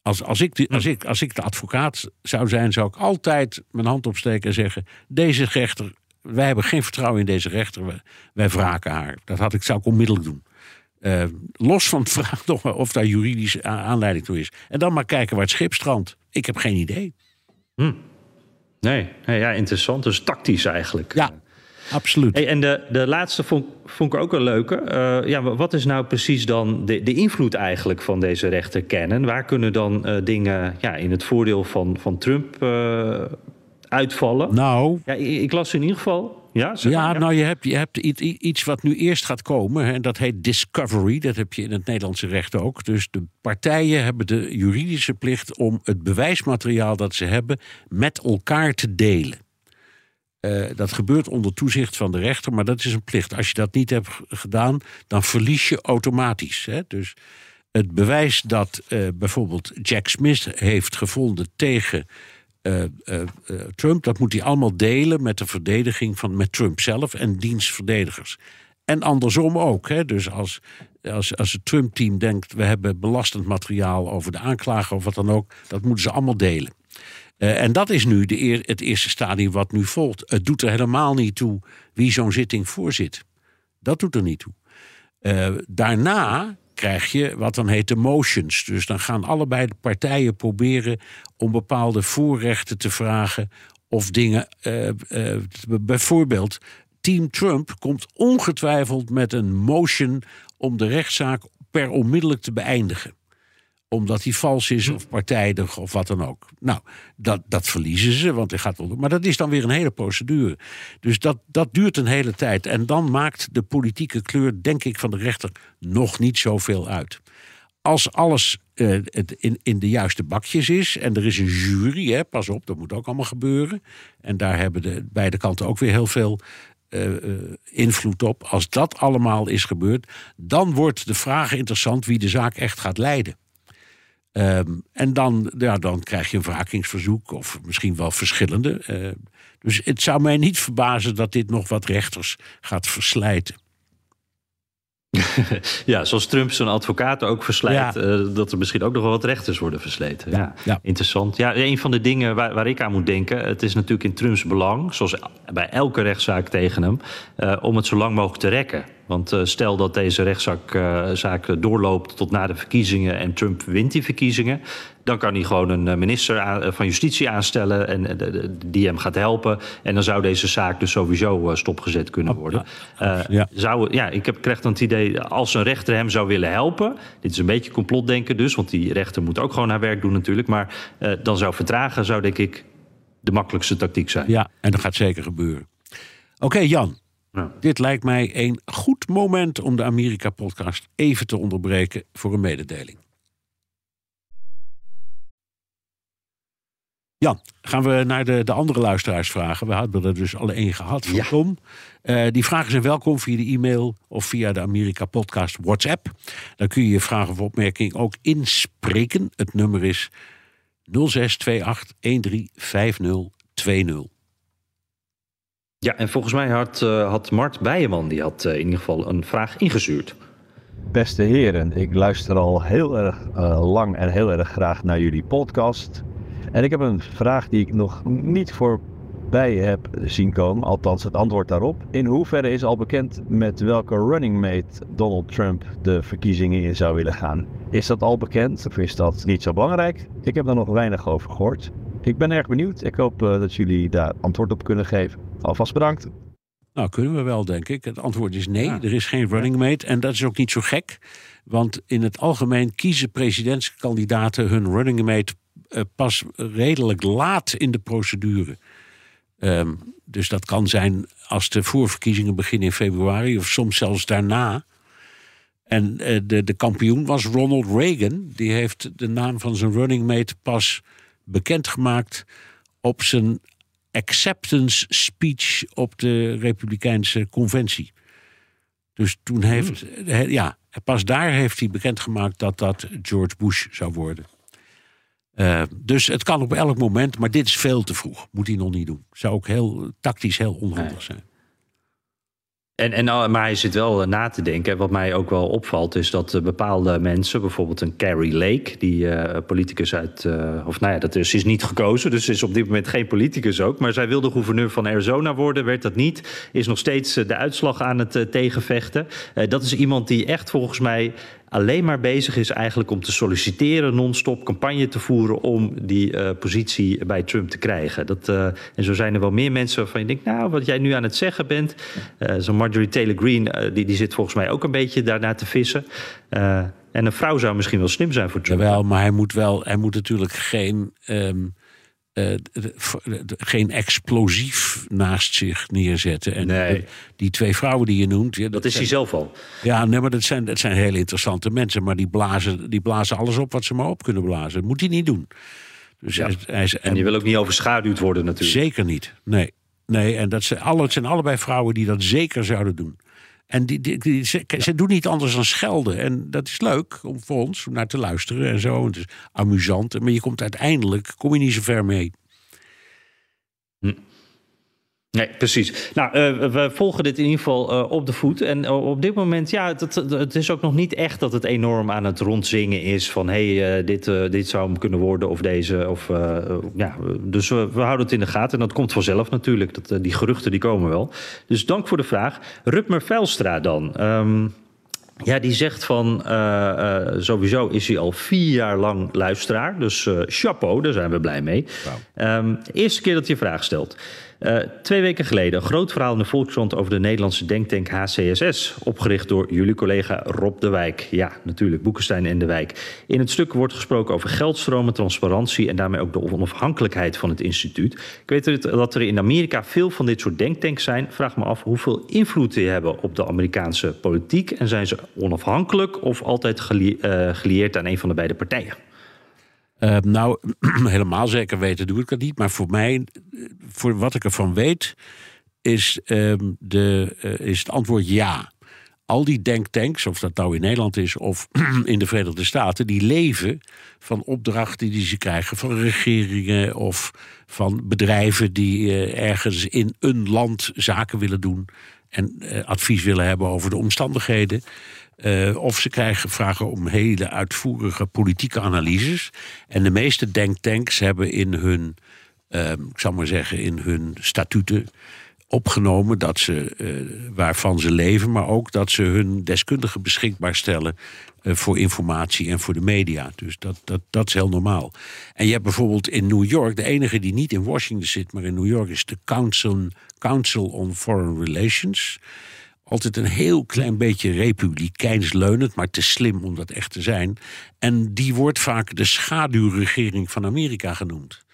Als, als, ik de, als, ik, als ik de advocaat zou zijn, zou ik altijd mijn hand opsteken en zeggen: Deze rechter, wij hebben geen vertrouwen in deze rechter, wij, wij wraken haar. Dat had ik, zou ik onmiddellijk doen. Uh, los van de vraag nog of daar juridische aanleiding toe is. En dan maar kijken waar het schip strandt. Ik heb geen idee. Hm. Nee, nee, ja, interessant. Dus tactisch eigenlijk. Ja, absoluut. Hey, en de, de laatste vond, vond ik ook een leuke. Uh, ja, wat is nou precies dan de, de invloed eigenlijk van deze rechter kennen? Waar kunnen dan uh, dingen ja, in het voordeel van, van Trump uh, uitvallen? Nou... Ja, ik, ik, las in ieder geval... Ja, ja, ja, nou je hebt, je hebt iets wat nu eerst gaat komen. Hè, en dat heet discovery. Dat heb je in het Nederlandse recht ook. Dus de partijen hebben de juridische plicht om het bewijsmateriaal dat ze hebben met elkaar te delen. Uh, dat gebeurt onder toezicht van de rechter, maar dat is een plicht. Als je dat niet hebt gedaan, dan verlies je automatisch. Hè? Dus het bewijs dat uh, bijvoorbeeld Jack Smith heeft gevonden tegen uh, Trump, dat moet hij allemaal delen met de verdediging van met Trump zelf en dienstverdedigers. En andersom ook. Hè? Dus als, als, als het Trump-team denkt, we hebben belastend materiaal over de aanklager of wat dan ook, dat moeten ze allemaal delen. Uh, en dat is nu de het eerste stadium wat nu volgt. Het doet er helemaal niet toe wie zo'n zitting voorzit. Dat doet er niet toe. Uh, daarna krijg je wat dan heet de motions. Dus dan gaan allebei de partijen proberen om bepaalde voorrechten te vragen of dingen. Uh, bijvoorbeeld, Team Trump komt ongetwijfeld met een motion om de rechtszaak per onmiddellijk te beëindigen omdat hij vals is of partijdig of wat dan ook. Nou, dat, dat verliezen ze, want hij gaat wel. Maar dat is dan weer een hele procedure. Dus dat, dat duurt een hele tijd. En dan maakt de politieke kleur, denk ik, van de rechter nog niet zoveel uit. Als alles uh, in, in de juiste bakjes is en er is een jury, hè, pas op, dat moet ook allemaal gebeuren. En daar hebben de beide kanten ook weer heel veel uh, invloed op. Als dat allemaal is gebeurd, dan wordt de vraag interessant wie de zaak echt gaat leiden. Um, en dan, ja, dan krijg je een wrakingsverzoek, of misschien wel verschillende. Uh, dus het zou mij niet verbazen dat dit nog wat rechters gaat verslijten. ja, zoals Trump zijn advocaten ook verslijt, ja. uh, dat er misschien ook nog wel wat rechters worden versleten. Ja, ja. interessant. Ja, een van de dingen waar, waar, ik aan moet denken, het is natuurlijk in Trumps belang, zoals bij elke rechtszaak tegen hem, uh, om het zo lang mogelijk te rekken. Want uh, stel dat deze rechtszaak uh, doorloopt tot na de verkiezingen en Trump wint die verkiezingen, dan kan hij gewoon een minister van Justitie aanstellen en die hem gaat helpen. En dan zou deze zaak dus sowieso stopgezet kunnen worden. Ja. Zou, ja, ik heb, krijg dan het idee, als een rechter hem zou willen helpen, dit is een beetje complotdenken dus, want die rechter moet ook gewoon haar werk doen natuurlijk, maar dan zou vertragen, zou denk ik de makkelijkste tactiek zijn. Ja, en dat gaat zeker gebeuren. Oké, okay, Jan. Nou. Dit lijkt mij een goed moment om de Amerika-podcast even te onderbreken voor een mededeling. Jan, gaan we naar de, de andere luisteraars vragen. We hadden er dus alle één gehad van ja. Tom. Uh, die vragen zijn welkom via de e-mail of via de Amerika Podcast WhatsApp. Dan kun je je vragen of opmerking ook inspreken. Het nummer is 0628 135020. Ja, en volgens mij had, uh, had Mart Bijeman die had uh, in ieder geval een vraag ingestuurd. Beste heren, ik luister al heel erg uh, lang en heel erg graag naar jullie podcast. En ik heb een vraag die ik nog niet voorbij heb zien komen, althans het antwoord daarop. In hoeverre is al bekend met welke running mate Donald Trump de verkiezingen in zou willen gaan? Is dat al bekend of is dat niet zo belangrijk? Ik heb daar nog weinig over gehoord. Ik ben erg benieuwd. Ik hoop dat jullie daar antwoord op kunnen geven. Alvast bedankt. Nou, kunnen we wel, denk ik. Het antwoord is nee, er is geen running mate. En dat is ook niet zo gek. Want in het algemeen kiezen presidentskandidaten hun running mate pas redelijk laat in de procedure. Um, dus dat kan zijn als de voorverkiezingen beginnen in februari, of soms zelfs daarna. En uh, de, de kampioen was Ronald Reagan. Die heeft de naam van zijn running mate pas bekendgemaakt op zijn acceptance speech op de Republikeinse conventie. Dus toen heeft, hmm. ja, pas daar heeft hij bekendgemaakt dat dat George Bush zou worden. Uh, dus het kan op elk moment, maar dit is veel te vroeg. Moet hij nog niet doen. Zou ook heel tactisch heel onhandig zijn. En, en, nou, maar hij zit wel na te denken. Wat mij ook wel opvalt, is dat bepaalde mensen, bijvoorbeeld een Carrie Lake, die uh, politicus uit. Of nou ja, dat is, is niet gekozen, dus is op dit moment geen politicus ook. Maar zij wilde gouverneur van Arizona worden, werd dat niet. Is nog steeds de uitslag aan het tegenvechten. dat is iemand die echt volgens mij alleen maar bezig is eigenlijk om te solliciteren, non-stop campagne te voeren om die uh, positie bij Trump te krijgen. Dat, uh, en zo zijn er wel meer mensen waarvan je denkt, nou, wat jij nu aan het zeggen bent. Uh, Zo'n Marjorie Taylor Greene, die, die zit volgens mij ook een beetje daarna te vissen. en een vrouw zou misschien wel slim zijn voor Trump. Jawel, maar hij moet wel, hij moet natuurlijk geen. Um uh, geen explosief naast zich neerzetten. En nee. die twee vrouwen die je noemt. Ja, dat, dat, is hij zelf al. Ja, nee, maar dat zijn, dat zijn hele interessante mensen. Maar die blazen, die blazen alles op wat ze maar op kunnen blazen. Dat moet hij niet doen. Dus ja. hij, hij is, en, en je wil ook niet overschaduwd worden, natuurlijk. Zeker niet. Nee. Nee, en dat zijn, alle, het zijn allebei vrouwen die dat zeker zouden doen. En die, die, die ze, ze, doen niet anders dan schelden. En dat is leuk om voor ons om naar te luisteren en zo. Het is amusant. Maar je komt uiteindelijk kom je niet zo ver mee. Hm. Nee, precies. Nou, uh, we volgen dit in ieder geval uh, op de voet. En uh, op dit moment, ja, het, het, is ook nog niet echt dat het enorm aan het rondzingen is van hé, hey, dit, dit zou hem kunnen worden of deze. Of, ja, dus we, we, houden het in de gaten. En dat komt vanzelf natuurlijk. Dat, die geruchten die komen wel. Dus dank voor de vraag. Rutmer Velstra dan. Um, ja, die zegt van uh, uh, sowieso is hij al vier jaar lang luisteraar. Dus uh, chapeau, daar zijn we blij mee. Wow. Um, eerste keer dat je vraag stelt. Uh, twee weken geleden een groot verhaal in de Volkskrant over de Nederlandse denktank HCSS. Opgericht door jullie collega Rob de Wijk. Ja, natuurlijk, Boekenstein en de Wijk. In het stuk wordt gesproken over geldstromen, transparantie en daarmee ook de onafhankelijkheid van het instituut. Ik weet dat er in Amerika veel van dit soort denktanks zijn. Vraag me af hoeveel invloed die hebben op de Amerikaanse politiek. En zijn ze onafhankelijk of altijd uh, gelieerd aan een van de beide partijen? Uh, nou, helemaal zeker weten doe ik dat niet. Maar voor mij, voor wat ik ervan weet, is, uh, de, uh, is het antwoord ja. Al die denktanks, of dat nou in Nederland is of in de Verenigde Staten, die leven van opdrachten die ze krijgen van regeringen of van bedrijven die eh, ergens in een land zaken willen doen en eh, advies willen hebben over de omstandigheden. Uh, of ze krijgen vragen om hele uitvoerige politieke analyses. En de meeste denktanks hebben in hun, uh, ik zal maar zeggen, in hun statuten opgenomen dat ze, uh, waarvan ze leven, maar ook dat ze hun deskundigen beschikbaar stellen voor informatie en voor de media. Dus dat, dat, dat is heel normaal. En je hebt bijvoorbeeld in New York, de enige die niet in Washington zit, maar in New York is de Council, Council on Foreign Relations altijd een heel klein beetje republikeins leunend, maar te slim om dat echt te zijn. En die wordt vaak de schaduwregering van Amerika genoemd.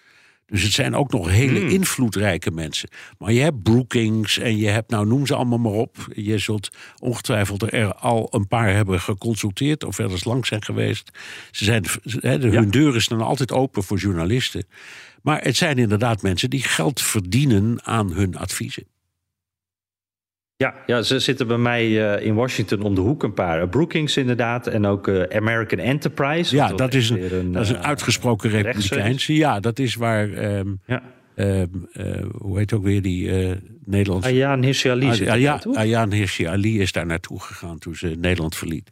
Dus het zijn ook nog hele hmm. invloedrijke mensen. Maar je hebt Brookings en je hebt, nou noem ze allemaal maar op. Je zult ongetwijfeld er al een paar hebben geconsulteerd of ergens langs zijn geweest. Ze zijn, hun deuren staan altijd open voor journalisten. Maar het zijn inderdaad mensen die geld verdienen aan hun adviezen. Ja, ja, ze zitten bij mij uh, in Washington om de hoek een paar. Brookings inderdaad en ook uh, American Enterprise. Ja, dat is, een, een, dat is een uitgesproken republikeinse. Ja, dat is waar... Um, ja. Um, hoe heet ook weer die Nederlandse... Ayaan Hirsi Ali ah, Ayaan Hirsi Ali is daar naartoe gegaan toen ze Nederland verliet.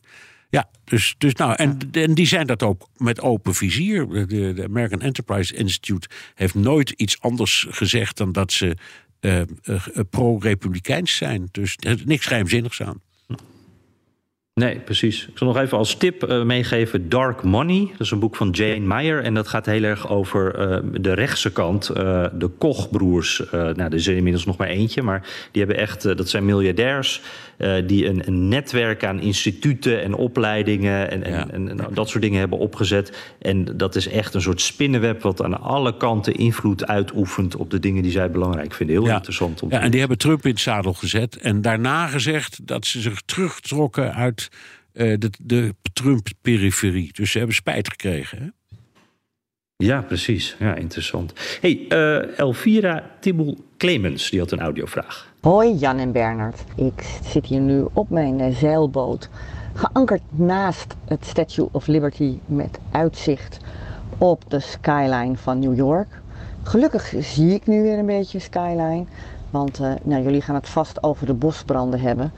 Ja, dus, dus nou, en, en die zijn dat ook met open vizier. De, de American Enterprise Institute heeft nooit iets anders gezegd dan dat ze uh, uh, pro-republikeins zijn. Dus er is niks geheimzinnigs aan. Nee, precies. Ik zal nog even als tip meegeven Dark Money. Dat is een boek van Jane Meyer. En dat gaat heel erg over de rechtse kant. Uh, de Kochbroers. nou, er er inmiddels nog maar eentje. Maar die hebben echt, dat zijn miljardairs. Die een, een, netwerk aan instituten en opleidingen. En, Ja. en, dat soort dingen hebben opgezet. En dat is echt een soort spinnenweb. wat aan alle kanten invloed uitoefent. op de dingen die zij belangrijk vinden. Heel Ja. interessant om te Ja, en die hebben Trump in het zadel gezet. En daarna gezegd dat ze zich terugtrokken uit eh, de, de Trump-periferie. Dus ze hebben spijt gekregen. Hè? Ja, precies. Ja, interessant. hey, eh, Elvira Tibel Clemens, die had een audiovraag. Hoi Jan en Bernard. Ik zit hier nu op mijn eh, zeilboot, geankerd naast het Statue of Liberty met uitzicht op de skyline van New York. Gelukkig zie ik nu weer een beetje skyline, want eh, nou, jullie gaan het vast over de bosbranden hebben.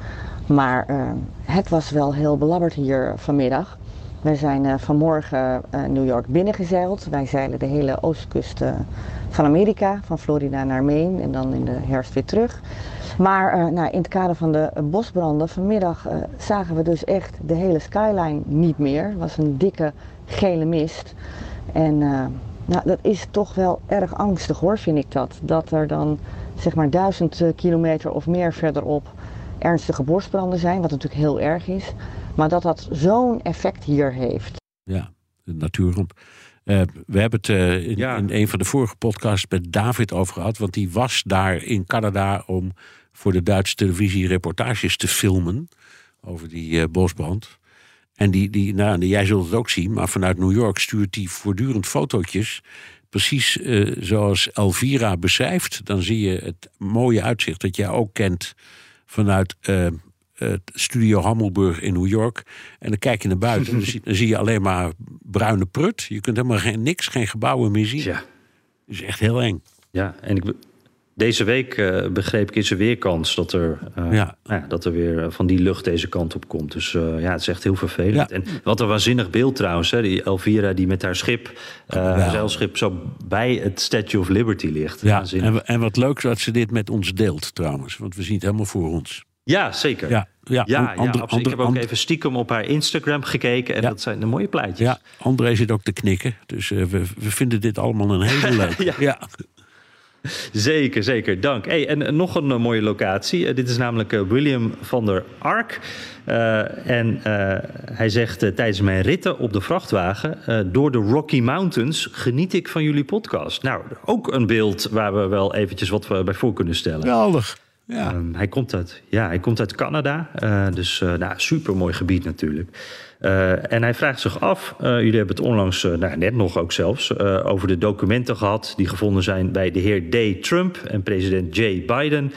Maar het was wel heel belabberd hier vanmiddag. Wij zijn eh, vanmorgen eh, New York binnengezeild. Wij zeilen de hele oostkust eh, van Amerika, van Florida naar Maine en dan in de herfst weer terug. Maar nou, in het kader van de bosbranden vanmiddag zagen we dus echt de hele skyline niet meer. Het was een dikke gele mist. En nou, dat is toch wel erg angstig hoor, vind ik dat. Dat er dan zeg maar duizend kilometer of meer verderop ernstige bosbranden zijn, wat natuurlijk heel erg is. Maar dat dat zo'n effect hier heeft. Ja, de natuurramp. Eh, we hebben het eh, in, Ja. in een van de vorige podcasts met David over gehad. Want die was daar in Canada om voor de Duitse televisie reportages te filmen. Over die eh, bosbrand. En die, die nou, jij zult het ook zien, maar vanuit New York stuurt hij voortdurend fotootjes. Precies eh, zoals Elvira beschrijft. Dan zie je het mooie uitzicht dat jij ook kent vanuit eh, Studio Hammelburg in New York. En dan kijk je naar buiten en dan zie, dan zie je alleen maar bruine prut. Je kunt helemaal geen, niks, geen gebouwen meer zien. Ja. Dat is echt heel eng. Ja, en ik, deze week eh, begreep ik is er weer kans dat er, eh, Ja. nou ja, dat er weer eh, van die lucht deze kant op komt. Dus eh, ja, het is echt heel vervelend. Ja. En wat een waanzinnig beeld trouwens. Hè, die Elvira die met haar schip, eh zeilschip, zo bij het Statue of Liberty ligt. Ja, en, en wat leuk dat ze dit met ons deelt trouwens. Want we zien het helemaal voor ons. Ja zeker. Ja, ja, Ja, ik heb ook even stiekem op haar Instagram gekeken. En Ja. dat zijn de mooie plaatjes. Ja, André zit ook te knikken. Dus eh, we, we vinden dit allemaal een hele leuke. Ja. ja. Zeker, zeker. Dank. Hey, en eh, nog een eh, mooie locatie. Dit is namelijk William van der Ark. En hij zegt tijdens mijn ritten op de vrachtwagen... door de Rocky Mountains geniet ik van jullie podcast. Nou, ook een beeld waar we wel eventjes wat we bij voor kunnen stellen. Geweldig. Ja. Ehm, hij, komt uit, ja, hij komt uit Canada, eh, dus eh nou, super mooi gebied natuurlijk. Eh, en hij vraagt zich af, jullie hebben het onlangs, nou, net nog ook zelfs, over de documenten gehad die gevonden zijn bij de heer D. Trump en president J. Biden.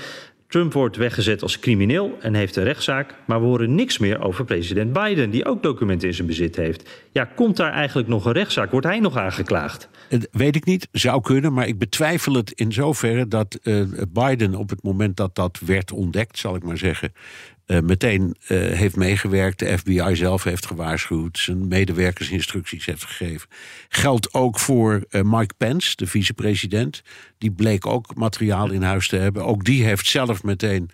Trump wordt weggezet als crimineel en heeft een rechtszaak, maar we horen niks meer over president Biden, die ook documenten in zijn bezit heeft. Ja, komt daar eigenlijk nog een rechtszaak? Wordt hij nog aangeklaagd? Het Weet ik niet, zou kunnen, maar ik betwijfel het in zoverre dat eh, Biden op het moment dat dat werd ontdekt, zal ik maar zeggen, eh, meteen eh, heeft meegewerkt. De FBI zelf heeft gewaarschuwd, zijn medewerkers instructies heeft gegeven. Geldt ook voor eh, Mike Pence, de vicepresident. Die bleek ook materiaal in huis te hebben. Ook die heeft zelf meteen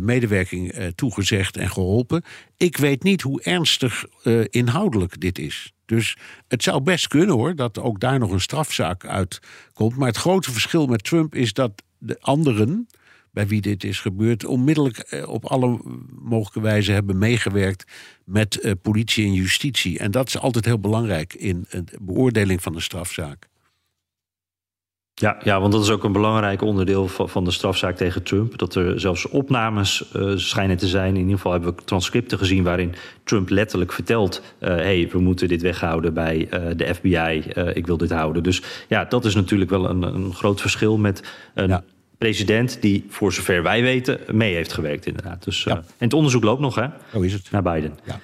medewerking toegezegd en geholpen. Ik weet niet hoe ernstig inhoudelijk dit is. Dus het zou best kunnen hoor, dat ook daar nog een strafzaak uitkomt. Maar het grote verschil met Trump is dat de anderen, bij wie dit is gebeurd, onmiddellijk eh, op alle mogelijke wijze hebben meegewerkt met eh, politie en justitie. En dat is altijd heel belangrijk in de beoordeling van een strafzaak. Ja, ja, want dat is ook een belangrijk onderdeel van, van de strafzaak tegen Trump. Dat er zelfs opnames eh, schijnen te zijn. In ieder geval hebben we transcripten gezien waarin Trump letterlijk vertelt: hé, hey, we moeten dit weghouden bij de FBI. ik wil dit houden. Dus ja, dat is natuurlijk wel een, een groot verschil met een Ja. President die, voor zover wij weten, mee heeft gewerkt, inderdaad. Dus, eh, Ja. En het onderzoek loopt nog, hè? Zo is het. Naar Biden. Ja.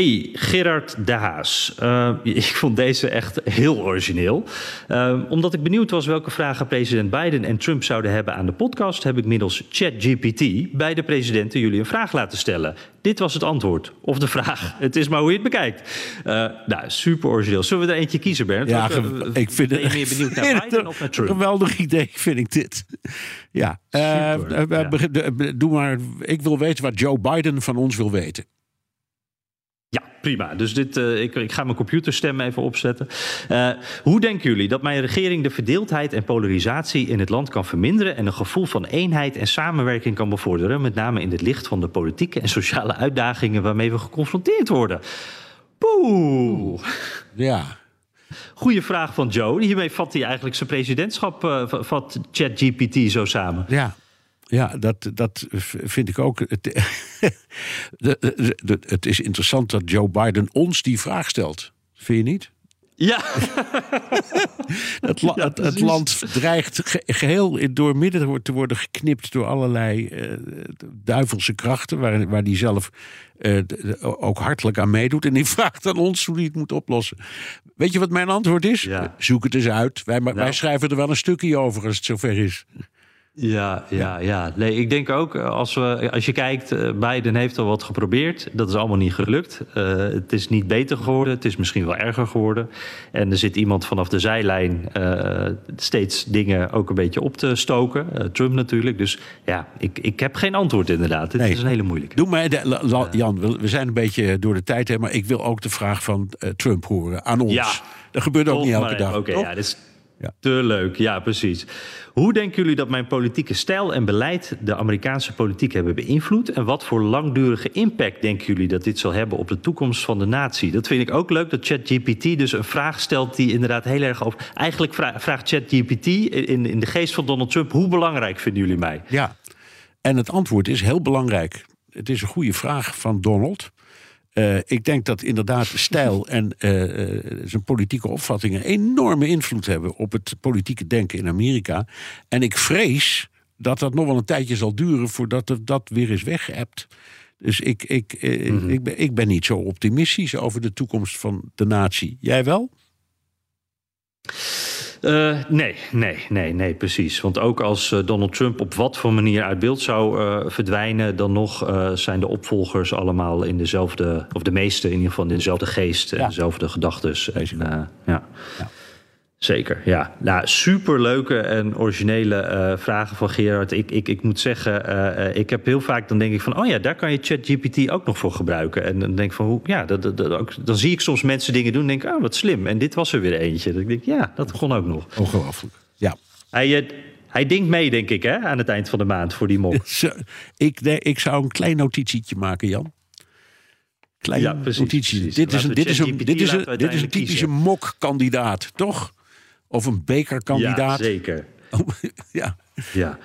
Hey, Gerard de Haas. Eh, ik vond deze echt heel origineel. Eh, omdat ik benieuwd was welke vragen president Biden en Trump zouden hebben aan de podcast, heb ik middels ChatGPT bij de presidenten jullie een vraag laten stellen. Dit was het antwoord. Of de vraag. Het is maar hoe je het bekijkt. Eh, nou, super origineel. Zullen we er eentje kiezen, Bernd? Ja, Of, ik vind ben het je meer benieuwd naar het Biden een of naar Trump? Geweldig idee, vind ik dit. Ja, Super, ja. doe maar. Ik wil weten wat Joe Biden van ons wil weten. Prima. Dus dit, uh, ik, ik, ga mijn computerstem even opzetten. Uh, hoe denken jullie dat mijn regering de verdeeldheid en polarisatie in het land kan verminderen en een gevoel van eenheid en samenwerking kan bevorderen, met name in het licht van de politieke en sociale uitdagingen waarmee we geconfronteerd worden? Poeh. Ja. Goeie vraag van Joe. Hiermee vat hij eigenlijk zijn presidentschap, uh, vat ChatGPT zo samen. Ja, ja, dat, dat vind ik ook. Het, het is interessant dat Joe Biden ons die vraag stelt. Vind je niet? Ja. het, la, het, het, land dreigt geheel door midden te worden geknipt door allerlei uh, duivelse krachten, waar, waar die zelf uh, ook hartelijk aan meedoet. En die vraagt aan ons hoe hij het moet oplossen. Weet je wat mijn antwoord is? Ja. Zoek het eens uit. Wij, nou. wij schrijven er wel een stukje over als het zover is. Ja, ja, ja. Nee, ik denk ook, als, we, als je kijkt, Biden heeft al wat geprobeerd. Dat is allemaal niet gelukt. Uh, het is niet beter geworden, het is misschien wel erger geworden. En er zit iemand vanaf de zijlijn uh, steeds dingen ook een beetje op te stoken. Uh, Trump natuurlijk. Dus ja, ik, ik heb geen antwoord inderdaad. Dit nee. is een hele moeilijke. Doe de, la, Jan, we zijn een beetje door de tijd heen. Maar ik wil ook de vraag van Trump horen aan ons. Ja. Dat gebeurt ook niet elke dag. Oké, okay, ja, is ja. Te leuk, ja, precies. Hoe denken jullie dat mijn politieke stijl en beleid de Amerikaanse politiek hebben beïnvloed? En wat voor langdurige impact denken jullie dat dit zal hebben op de toekomst van de natie? Dat vind ik ook leuk, dat ChatGPT dus een vraag stelt die inderdaad heel erg over. Eigenlijk vraagt ChatGPT in, in de geest van Donald Trump: hoe belangrijk vinden jullie mij? Ja, en het antwoord is heel belangrijk. Het is een goede vraag van Donald. Uh, ik denk dat inderdaad de stijl en uh, zijn politieke opvattingen enorme invloed hebben op het politieke denken in Amerika. En ik vrees dat dat nog wel een tijdje zal duren voordat het dat weer is weggeëpt. Dus ik, ik, mm -hmm. ik, ben, ik ben niet zo optimistisch over de toekomst van de natie. Jij wel? Uh, nee, nee, nee, nee, precies. Want ook als uh, Donald Trump op wat voor manier uit beeld zou uh, verdwijnen, dan nog zijn de opvolgers allemaal in dezelfde, of de meeste in ieder geval in dezelfde geest en ja. dezelfde gedachten. ja. ja. Zeker, ja. Nou, superleuke en originele uh, vragen van Gerard. Ik, ik, ik moet zeggen, uh, ik heb heel vaak, dan denk ik van... oh ja, daar kan je ChatGPT ook nog voor gebruiken. En dan denk ik van, hoe, ja, dat, dat, dat ook, dan zie ik soms mensen dingen doen en denk oh, wat slim. En dit was er weer eentje. Denk ik, ja, dat kon ook nog. Ongelooflijk, ja. Hij, hij denkt mee, denk ik, hè, aan het eind van de maand voor die mok. ik, ik zou een klein notitietje maken, Jan. Klein ja, precies, notitie. Precies. Dit, is een, dit, is een, dit, is een, dit is een typische mok-kandidaat, toch? Of een bekerkandidaat. Ja, zeker. ja. ja.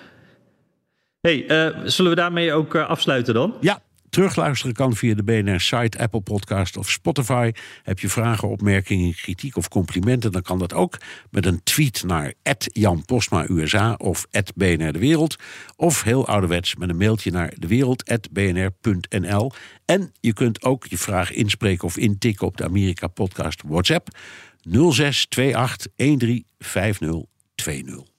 hey, uh, zullen we daarmee ook uh, afsluiten dan? Ja, terugluisteren kan via de BNR-site, Apple Podcast of Spotify. Heb je vragen, opmerkingen, kritiek of complimenten... dan kan dat ook met een tweet naar Jan Postma USA of BNR De Wereld. Of heel ouderwets met een mailtje naar dewereld.bnr.nl. En je kunt ook je vraag inspreken of intikken op de Amerika Podcast WhatsApp... 0628 135020.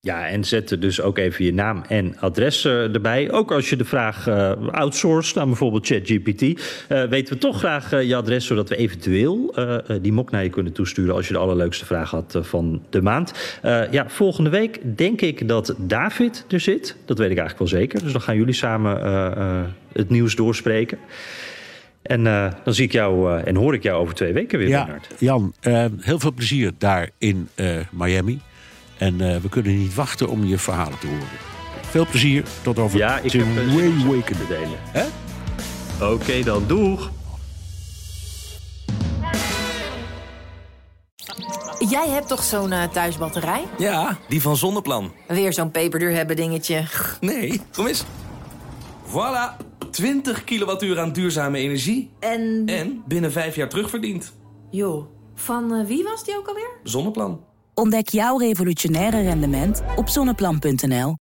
Ja, en zet er dus ook even je naam en adres uh, erbij. Ook als je de vraag uh, outsourced aan bijvoorbeeld ChatGPT. Uh, weten we toch graag je adres, zodat we eventueel die mok naar je kunnen toesturen... als je de allerleukste vraag had van de maand. ja, volgende week denk ik dat David er zit. Dat weet ik eigenlijk wel zeker. Dus dan gaan jullie samen het nieuws doorspreken. En uh, dan zie ik jou uh, en hoor ik jou over twee weken weer, ja, Bernard. Jan, uh, heel veel plezier daar in Miami. En we kunnen niet wachten om je verhalen te horen. Veel plezier, tot over ja, ik twee heb, weken. te delen. Oké okay, dan, doeg! Jij hebt toch zo'n thuisbatterij? Ja, die van Zonneplan. Weer zo'n peperduur hebben dingetje. Nee, kom eens. Voilà! 20 kilowattuur aan duurzame energie. En? En binnen vijf jaar terugverdiend. Joh, van uh, wie was die ook alweer? Zonneplan. Ontdek jouw revolutionaire rendement op zonneplan.nl.